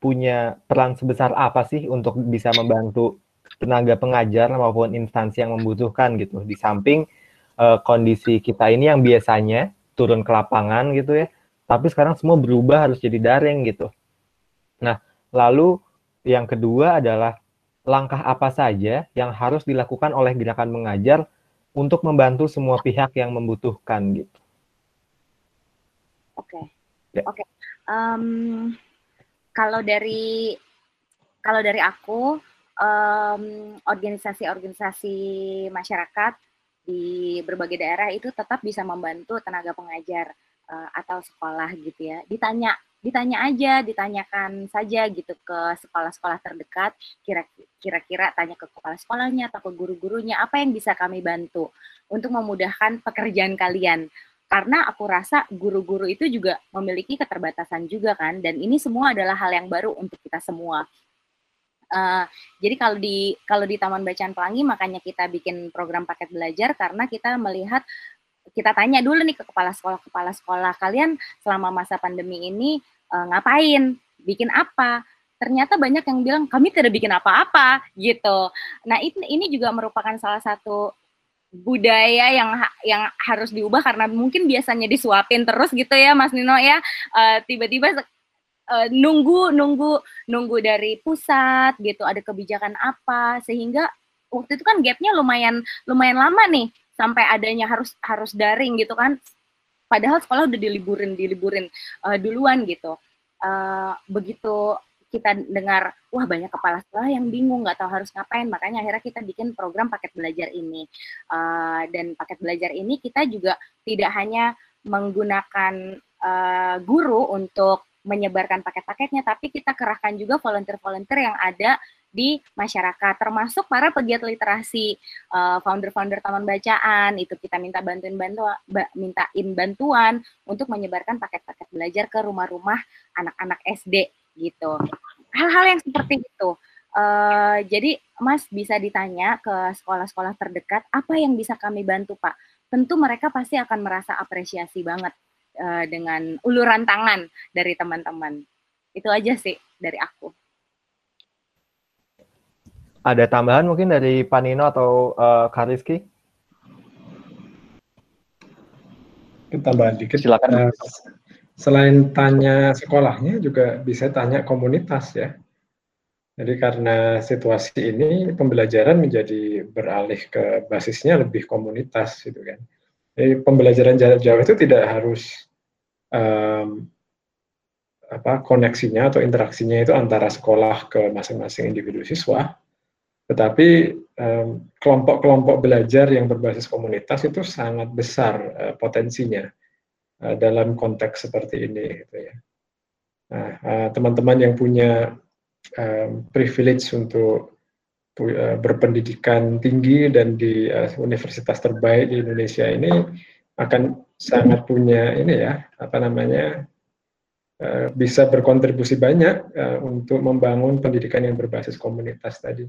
punya peran sebesar apa sih untuk bisa membantu tenaga pengajar maupun instansi yang membutuhkan gitu di samping uh, kondisi kita ini yang biasanya turun ke lapangan gitu ya tapi sekarang semua berubah harus jadi daring gitu. Nah, lalu yang kedua adalah langkah apa saja yang harus dilakukan oleh gerakan mengajar untuk membantu semua pihak yang membutuhkan gitu. Oke, okay. ya. oke. Okay. Um, kalau dari kalau dari aku organisasi-organisasi um, masyarakat di berbagai daerah itu tetap bisa membantu tenaga pengajar uh, atau sekolah gitu ya. Ditanya ditanya aja, ditanyakan saja gitu ke sekolah-sekolah terdekat, kira-kira tanya ke kepala sekolahnya atau ke guru-gurunya, apa yang bisa kami bantu untuk memudahkan pekerjaan kalian. Karena aku rasa guru-guru itu juga memiliki keterbatasan juga kan, dan ini semua adalah hal yang baru untuk kita semua. Uh, jadi kalau di kalau di Taman Bacaan Pelangi makanya kita bikin program paket belajar karena kita melihat kita tanya dulu nih ke kepala sekolah kepala sekolah kalian selama masa pandemi ini uh, ngapain? Bikin apa? Ternyata banyak yang bilang kami tidak bikin apa-apa gitu. Nah ini ini juga merupakan salah satu budaya yang yang harus diubah karena mungkin biasanya disuapin terus gitu ya Mas Nino ya. Uh, tiba-tiba uh, nunggu nunggu nunggu dari pusat gitu ada kebijakan apa sehingga waktu itu kan gapnya lumayan lumayan lama nih sampai adanya harus harus daring gitu kan. Padahal sekolah udah diliburin diliburin uh, duluan gitu. Uh, begitu kita dengar wah banyak kepala sekolah yang bingung nggak tahu harus ngapain. Makanya akhirnya kita bikin program paket belajar ini. Uh, dan paket belajar ini kita juga tidak hanya menggunakan uh, guru untuk menyebarkan paket-paketnya tapi kita kerahkan juga volunteer-volunteer yang ada di masyarakat termasuk para pegiat literasi uh, founder-founder taman bacaan. Itu kita minta bantuin bantuan mintain bantuan untuk menyebarkan paket-paket belajar ke rumah-rumah anak-anak SD gitu. Hal-hal yang seperti itu. Uh, jadi Mas bisa ditanya ke sekolah-sekolah terdekat apa yang bisa kami bantu Pak? Tentu mereka pasti akan merasa apresiasi banget uh, dengan uluran tangan dari teman-teman. Itu aja sih dari aku ada tambahan mungkin dari Panino atau uh, Kariski? Tambahan dikit. Silakan. Uh, selain tanya sekolahnya juga bisa tanya komunitas ya. Jadi karena situasi ini pembelajaran menjadi beralih ke basisnya lebih komunitas gitu kan. Jadi pembelajaran jarak jauh itu tidak harus um, apa koneksinya atau interaksinya itu antara sekolah ke masing-masing individu siswa, tetapi kelompok-kelompok belajar yang berbasis komunitas itu sangat besar uh, potensinya uh, dalam konteks seperti ini. Gitu ya. Nah, uh, teman-teman yang punya privilege untuk berpendidikan tinggi dan di universitas terbaik di Indonesia ini akan sangat punya ini ya apa namanya bisa berkontribusi banyak untuk membangun pendidikan yang berbasis komunitas tadi.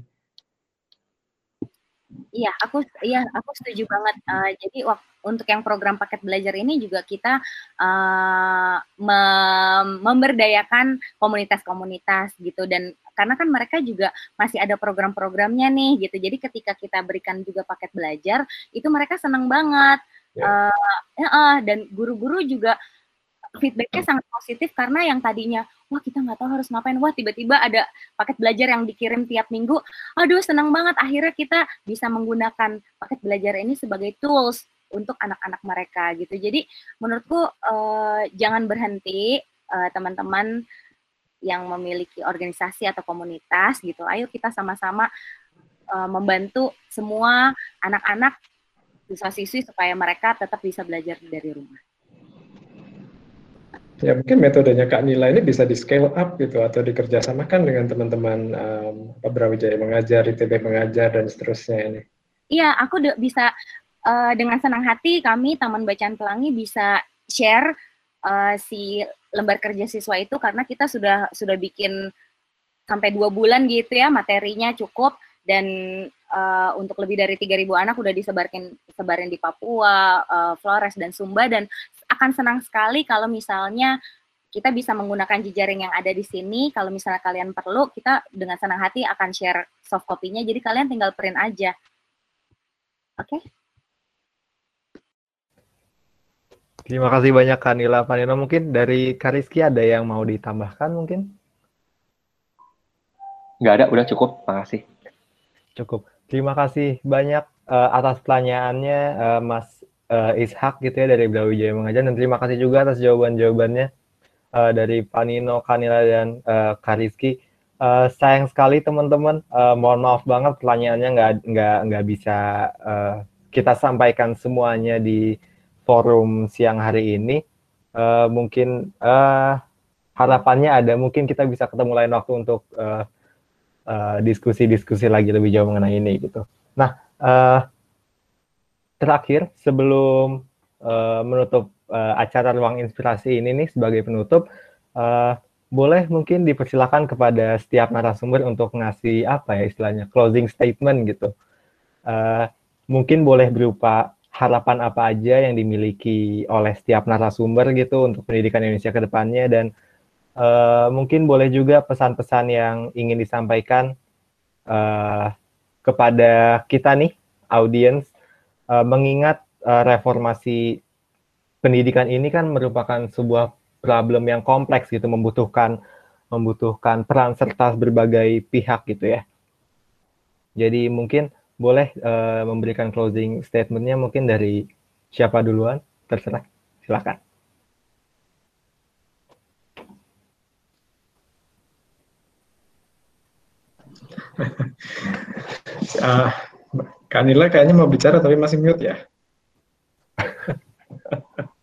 Iya, aku iya aku setuju banget. Uh, jadi waktu, untuk yang program paket belajar ini juga kita uh, mem memberdayakan komunitas-komunitas gitu dan karena kan mereka juga masih ada program-programnya nih gitu. Jadi ketika kita berikan juga paket belajar itu mereka senang banget. Yeah. Uh, uh, dan guru-guru juga feedbacknya sangat positif karena yang tadinya wah kita nggak tahu harus ngapain. Wah tiba-tiba ada paket belajar yang dikirim tiap minggu. Aduh senang banget. Akhirnya kita bisa menggunakan paket belajar ini sebagai tools untuk anak-anak mereka gitu. Jadi menurutku uh, jangan berhenti uh, teman-teman yang memiliki organisasi atau komunitas gitu. Ayo kita sama-sama uh, membantu semua anak-anak siswa-siswi supaya mereka tetap bisa belajar dari rumah. Ya mungkin metodenya Kak Nila ini bisa di scale up gitu atau dikerjasamakan dengan teman-teman um, Brawijaya mengajar, ITB mengajar dan seterusnya ini. Iya, aku bisa uh, dengan senang hati kami Taman Bacaan Pelangi bisa share uh, si lembar kerja siswa itu karena kita sudah sudah bikin sampai dua bulan gitu ya materinya cukup dan uh, untuk lebih dari 3.000 anak udah disebarkan sebarin di Papua, uh, Flores dan Sumba dan akan senang sekali kalau misalnya kita bisa menggunakan jejaring yang ada di sini. Kalau misalnya kalian perlu, kita dengan senang hati akan share soft copy-nya. Jadi kalian tinggal print aja. Oke? Okay? Terima kasih banyak Kanila Panino. Mungkin dari Kariski ada yang mau ditambahkan mungkin? Nggak ada, udah cukup. Makasih. Cukup. Terima kasih banyak uh, atas pertanyaannya uh, Mas uh, Ishak gitu ya dari Brawijaya Mengajar dan terima kasih juga atas jawaban-jawabannya uh, dari Panino, Kanila dan uh, Kariski. Uh, sayang sekali teman-teman, uh, mohon maaf banget pertanyaannya nggak nggak nggak bisa uh, kita sampaikan semuanya di forum siang hari ini. Uh, mungkin uh, harapannya ada, mungkin kita bisa ketemu lain waktu untuk diskusi-diskusi uh, lagi lebih jauh mengenai ini gitu. Nah, uh, terakhir sebelum uh, menutup uh, acara ruang inspirasi ini nih sebagai penutup, uh, boleh mungkin dipersilakan kepada setiap narasumber untuk ngasih apa ya istilahnya closing statement gitu. Uh, mungkin boleh berupa harapan apa aja yang dimiliki oleh setiap narasumber gitu untuk pendidikan Indonesia ke depannya dan uh, mungkin boleh juga pesan-pesan yang ingin disampaikan uh, kepada kita nih audiens uh, mengingat uh, reformasi pendidikan ini kan merupakan sebuah problem yang kompleks gitu, membutuhkan membutuhkan peran serta berbagai pihak gitu ya. Jadi mungkin boleh uh, memberikan closing statementnya mungkin dari siapa duluan, terserah, silakan. uh, Kanila kayaknya mau bicara tapi masih mute ya.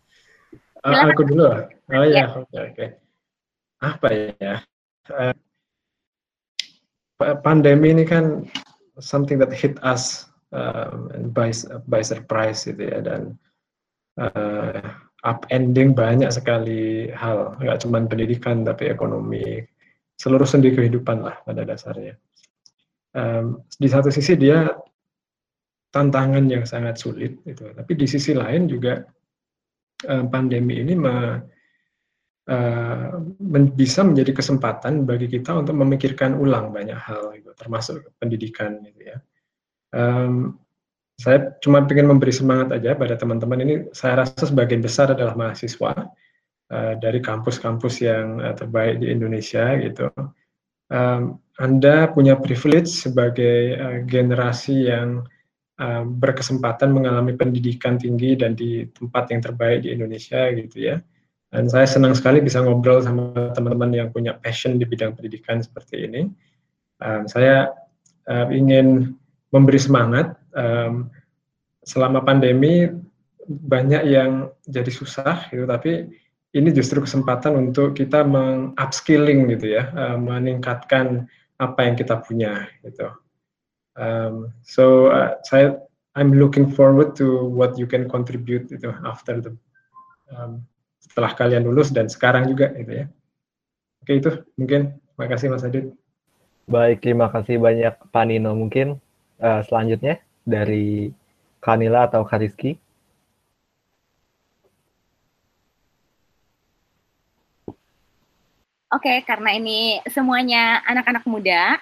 Uh, aku dulu. Oh ya, oke okay, oke. Okay. Apa ya? Uh, pandemi ini kan something that hit us um, by by surprise gitu ya dan uh, upending banyak sekali hal nggak cuma pendidikan tapi ekonomi seluruh sendi kehidupan lah pada dasarnya. Um, di satu sisi dia tantangan yang sangat sulit itu, tapi di sisi lain juga Eh, pandemi ini me, uh, bisa menjadi kesempatan bagi kita untuk memikirkan ulang banyak hal, gitu, termasuk pendidikan, gitu ya. Um, saya cuma ingin memberi semangat aja pada teman-teman ini. Saya rasa sebagian besar adalah mahasiswa uh, dari kampus-kampus yang terbaik di Indonesia, gitu. Um, anda punya privilege sebagai uh, generasi yang uh, berkesempatan mengalami pendidikan tinggi dan di tempat yang terbaik di Indonesia gitu ya. Dan saya senang sekali bisa ngobrol sama teman-teman yang punya passion di bidang pendidikan seperti ini. Um, saya uh, ingin memberi semangat. Um, selama pandemi banyak yang jadi susah gitu, tapi ini justru kesempatan untuk kita mengupskilling gitu ya, uh, meningkatkan apa yang kita punya gitu. Um, so uh, saya I'm looking forward to what you can contribute itu after the um, setelah kalian lulus dan sekarang juga gitu ya. Oke itu mungkin. Terima kasih Mas Adit. Baik, terima kasih banyak Pak Nino. Mungkin uh, selanjutnya dari Kanila atau Kariski. Oke, karena ini semuanya anak-anak muda,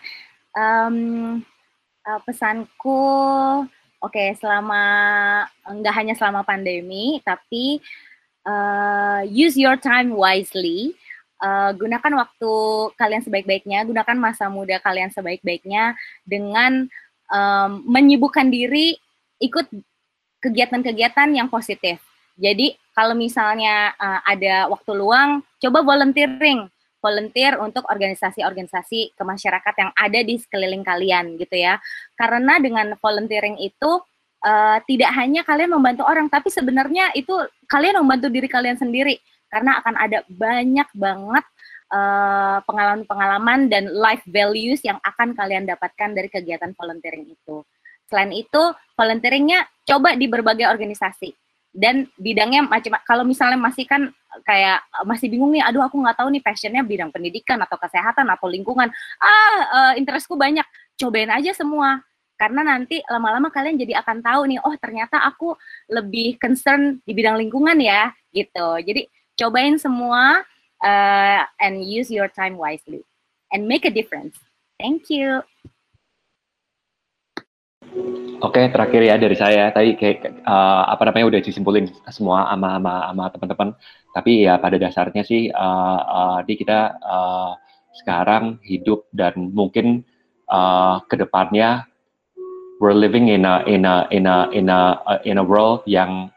um, uh, pesanku oke okay, selama enggak hanya selama pandemi tapi uh, use your time wisely. Uh, gunakan waktu kalian sebaik-baiknya gunakan masa muda kalian sebaik-baiknya dengan um, menyibukkan diri ikut kegiatan-kegiatan yang positif. Jadi kalau misalnya uh, ada waktu luang coba volunteering volunteer untuk organisasi-organisasi kemasyarakat yang ada di sekeliling kalian gitu ya. Karena dengan volunteering itu uh, tidak hanya kalian membantu orang, tapi sebenarnya itu kalian membantu diri kalian sendiri karena akan ada banyak banget eh, pengalaman-pengalaman uh, dan life values yang akan kalian dapatkan dari kegiatan volunteering itu. Selain itu, volunteeringnya coba di berbagai organisasi. Dan bidangnya macam kalau misalnya masih kan kayak masih bingung nih aduh aku nggak tahu nih passionnya bidang pendidikan atau kesehatan atau lingkungan. Ah uh, interestku banyak. Cobain aja semua. Karena nanti lama-lama kalian jadi akan tahu nih oh ternyata aku lebih concern di bidang lingkungan ya gitu. Jadi cobain semua uh, and use your time wisely. And make a difference. Thank you Oke, terakhir ya dari saya. Tadi kayak uh, apa namanya udah disimpulin semua sama sama, sama teman-teman. Tapi ya pada dasarnya sih uh, uh, di kita uh, sekarang hidup dan mungkin uh, ke depannya we're living in a in a in a in a in a world yang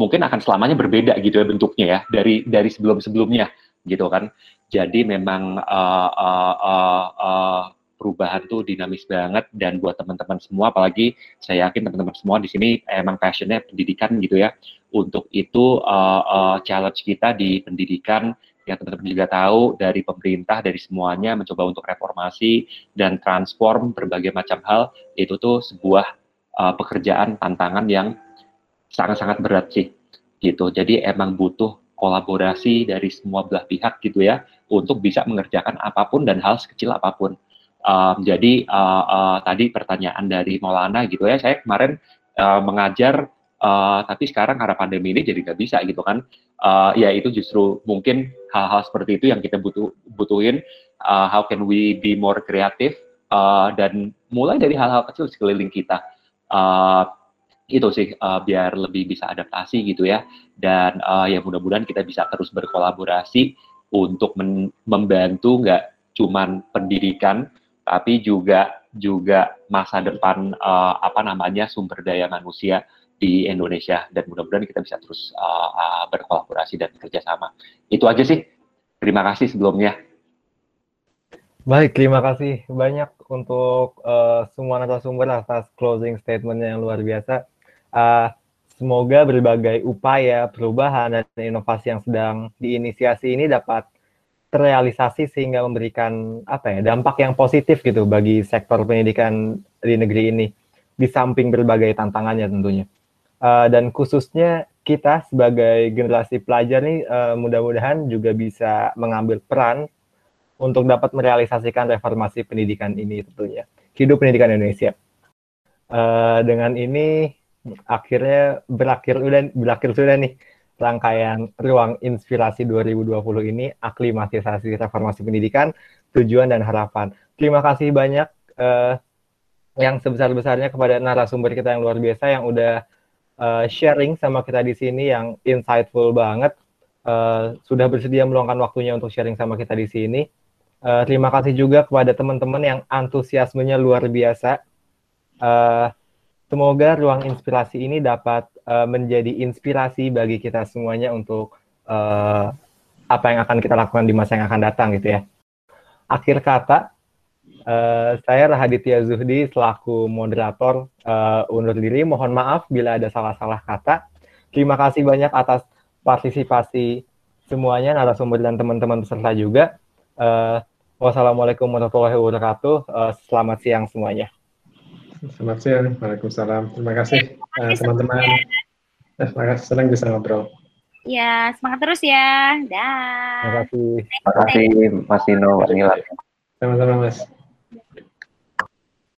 mungkin akan selamanya berbeda gitu ya bentuknya ya dari dari sebelum-sebelumnya gitu kan. Jadi memang uh, uh, uh, uh, perubahan tuh dinamis banget dan buat teman-teman semua apalagi saya yakin teman-teman semua di sini emang passionnya pendidikan gitu ya. Untuk itu uh, uh, challenge kita di pendidikan yang teman-teman juga tahu dari pemerintah dari semuanya mencoba untuk reformasi dan transform berbagai macam hal itu tuh sebuah uh, pekerjaan tantangan yang sangat-sangat berat sih gitu. Jadi emang butuh kolaborasi dari semua belah pihak gitu ya untuk bisa mengerjakan apa pun dan hal sekecil apa pun Um, jadi uh, uh, tadi pertanyaan dari Maulana gitu ya, saya kemarin uh, mengajar, uh, tapi sekarang karena pandemi ini jadi nggak bisa gitu kan. Uh, ya itu justru mungkin hal-hal seperti itu yang kita butuh butuhin. Uh, how can we be more kreatif uh, dan mulai dari hal-hal kecil sekeliling kita. Uh, itu sih uh, biar lebih bisa adaptasi gitu ya dan uh, ya mudah-mudahan kita bisa terus berkolaborasi untuk membantu nggak cuman pendidikan tapi juga juga masa depan uh, apa namanya sumber daya manusia di Indonesia dan mudah-mudahan kita bisa terus uh, uh, berkolaborasi dan bekerjasama. Itu aja sih. Terima kasih sebelumnya. Baik, terima kasih banyak untuk uh, semua narasumber atas closing statementnya yang luar biasa. Uh, semoga berbagai upaya perubahan dan inovasi yang sedang diinisiasi ini dapat terrealisasi sehingga memberikan apa ya dampak yang positif gitu bagi sektor pendidikan di negeri ini di samping berbagai tantangannya tentunya. Uh, dan khususnya kita sebagai generasi pelajar nih uh, mudah-mudahan juga bisa mengambil peran untuk dapat merealisasikan reformasi pendidikan ini tentunya hidup pendidikan Indonesia. Uh, dengan ini akhirnya berakhir udah berakhir sudah nih rangkaian Ruang Inspirasi 2020 ini aklimatisasi reformasi pendidikan, tujuan dan harapan. Terima kasih banyak uh, yang sebesar-besarnya kepada narasumber kita yang luar biasa yang udah uh, sharing sama kita di sini yang insightful banget. Uh, sudah bersedia meluangkan waktunya untuk sharing sama kita di sini. Uh, terima kasih juga kepada teman-teman yang antusiasmenya luar biasa. Uh, Semoga ruang inspirasi ini dapat uh, menjadi inspirasi bagi kita semuanya untuk uh, apa yang akan kita lakukan di masa yang akan datang gitu ya. Akhir kata, uh, saya Rahaditya Zuhdi selaku moderator uh, undur diri. Mohon maaf bila ada salah-salah kata. Terima kasih banyak atas partisipasi semuanya, narasumber dan teman-teman peserta juga. Uh, wassalamualaikum warahmatullahi wabarakatuh. Uh, selamat siang semuanya. Selamat siang. Waalaikumsalam. Terima kasih eh, teman-teman. Uh, terima kasih. Senang bisa ngobrol. Ya, semangat terus ya. Dah. Terima kasih. Terima kasih Mas Dino, Mbak Nila. Sama-sama, Mas.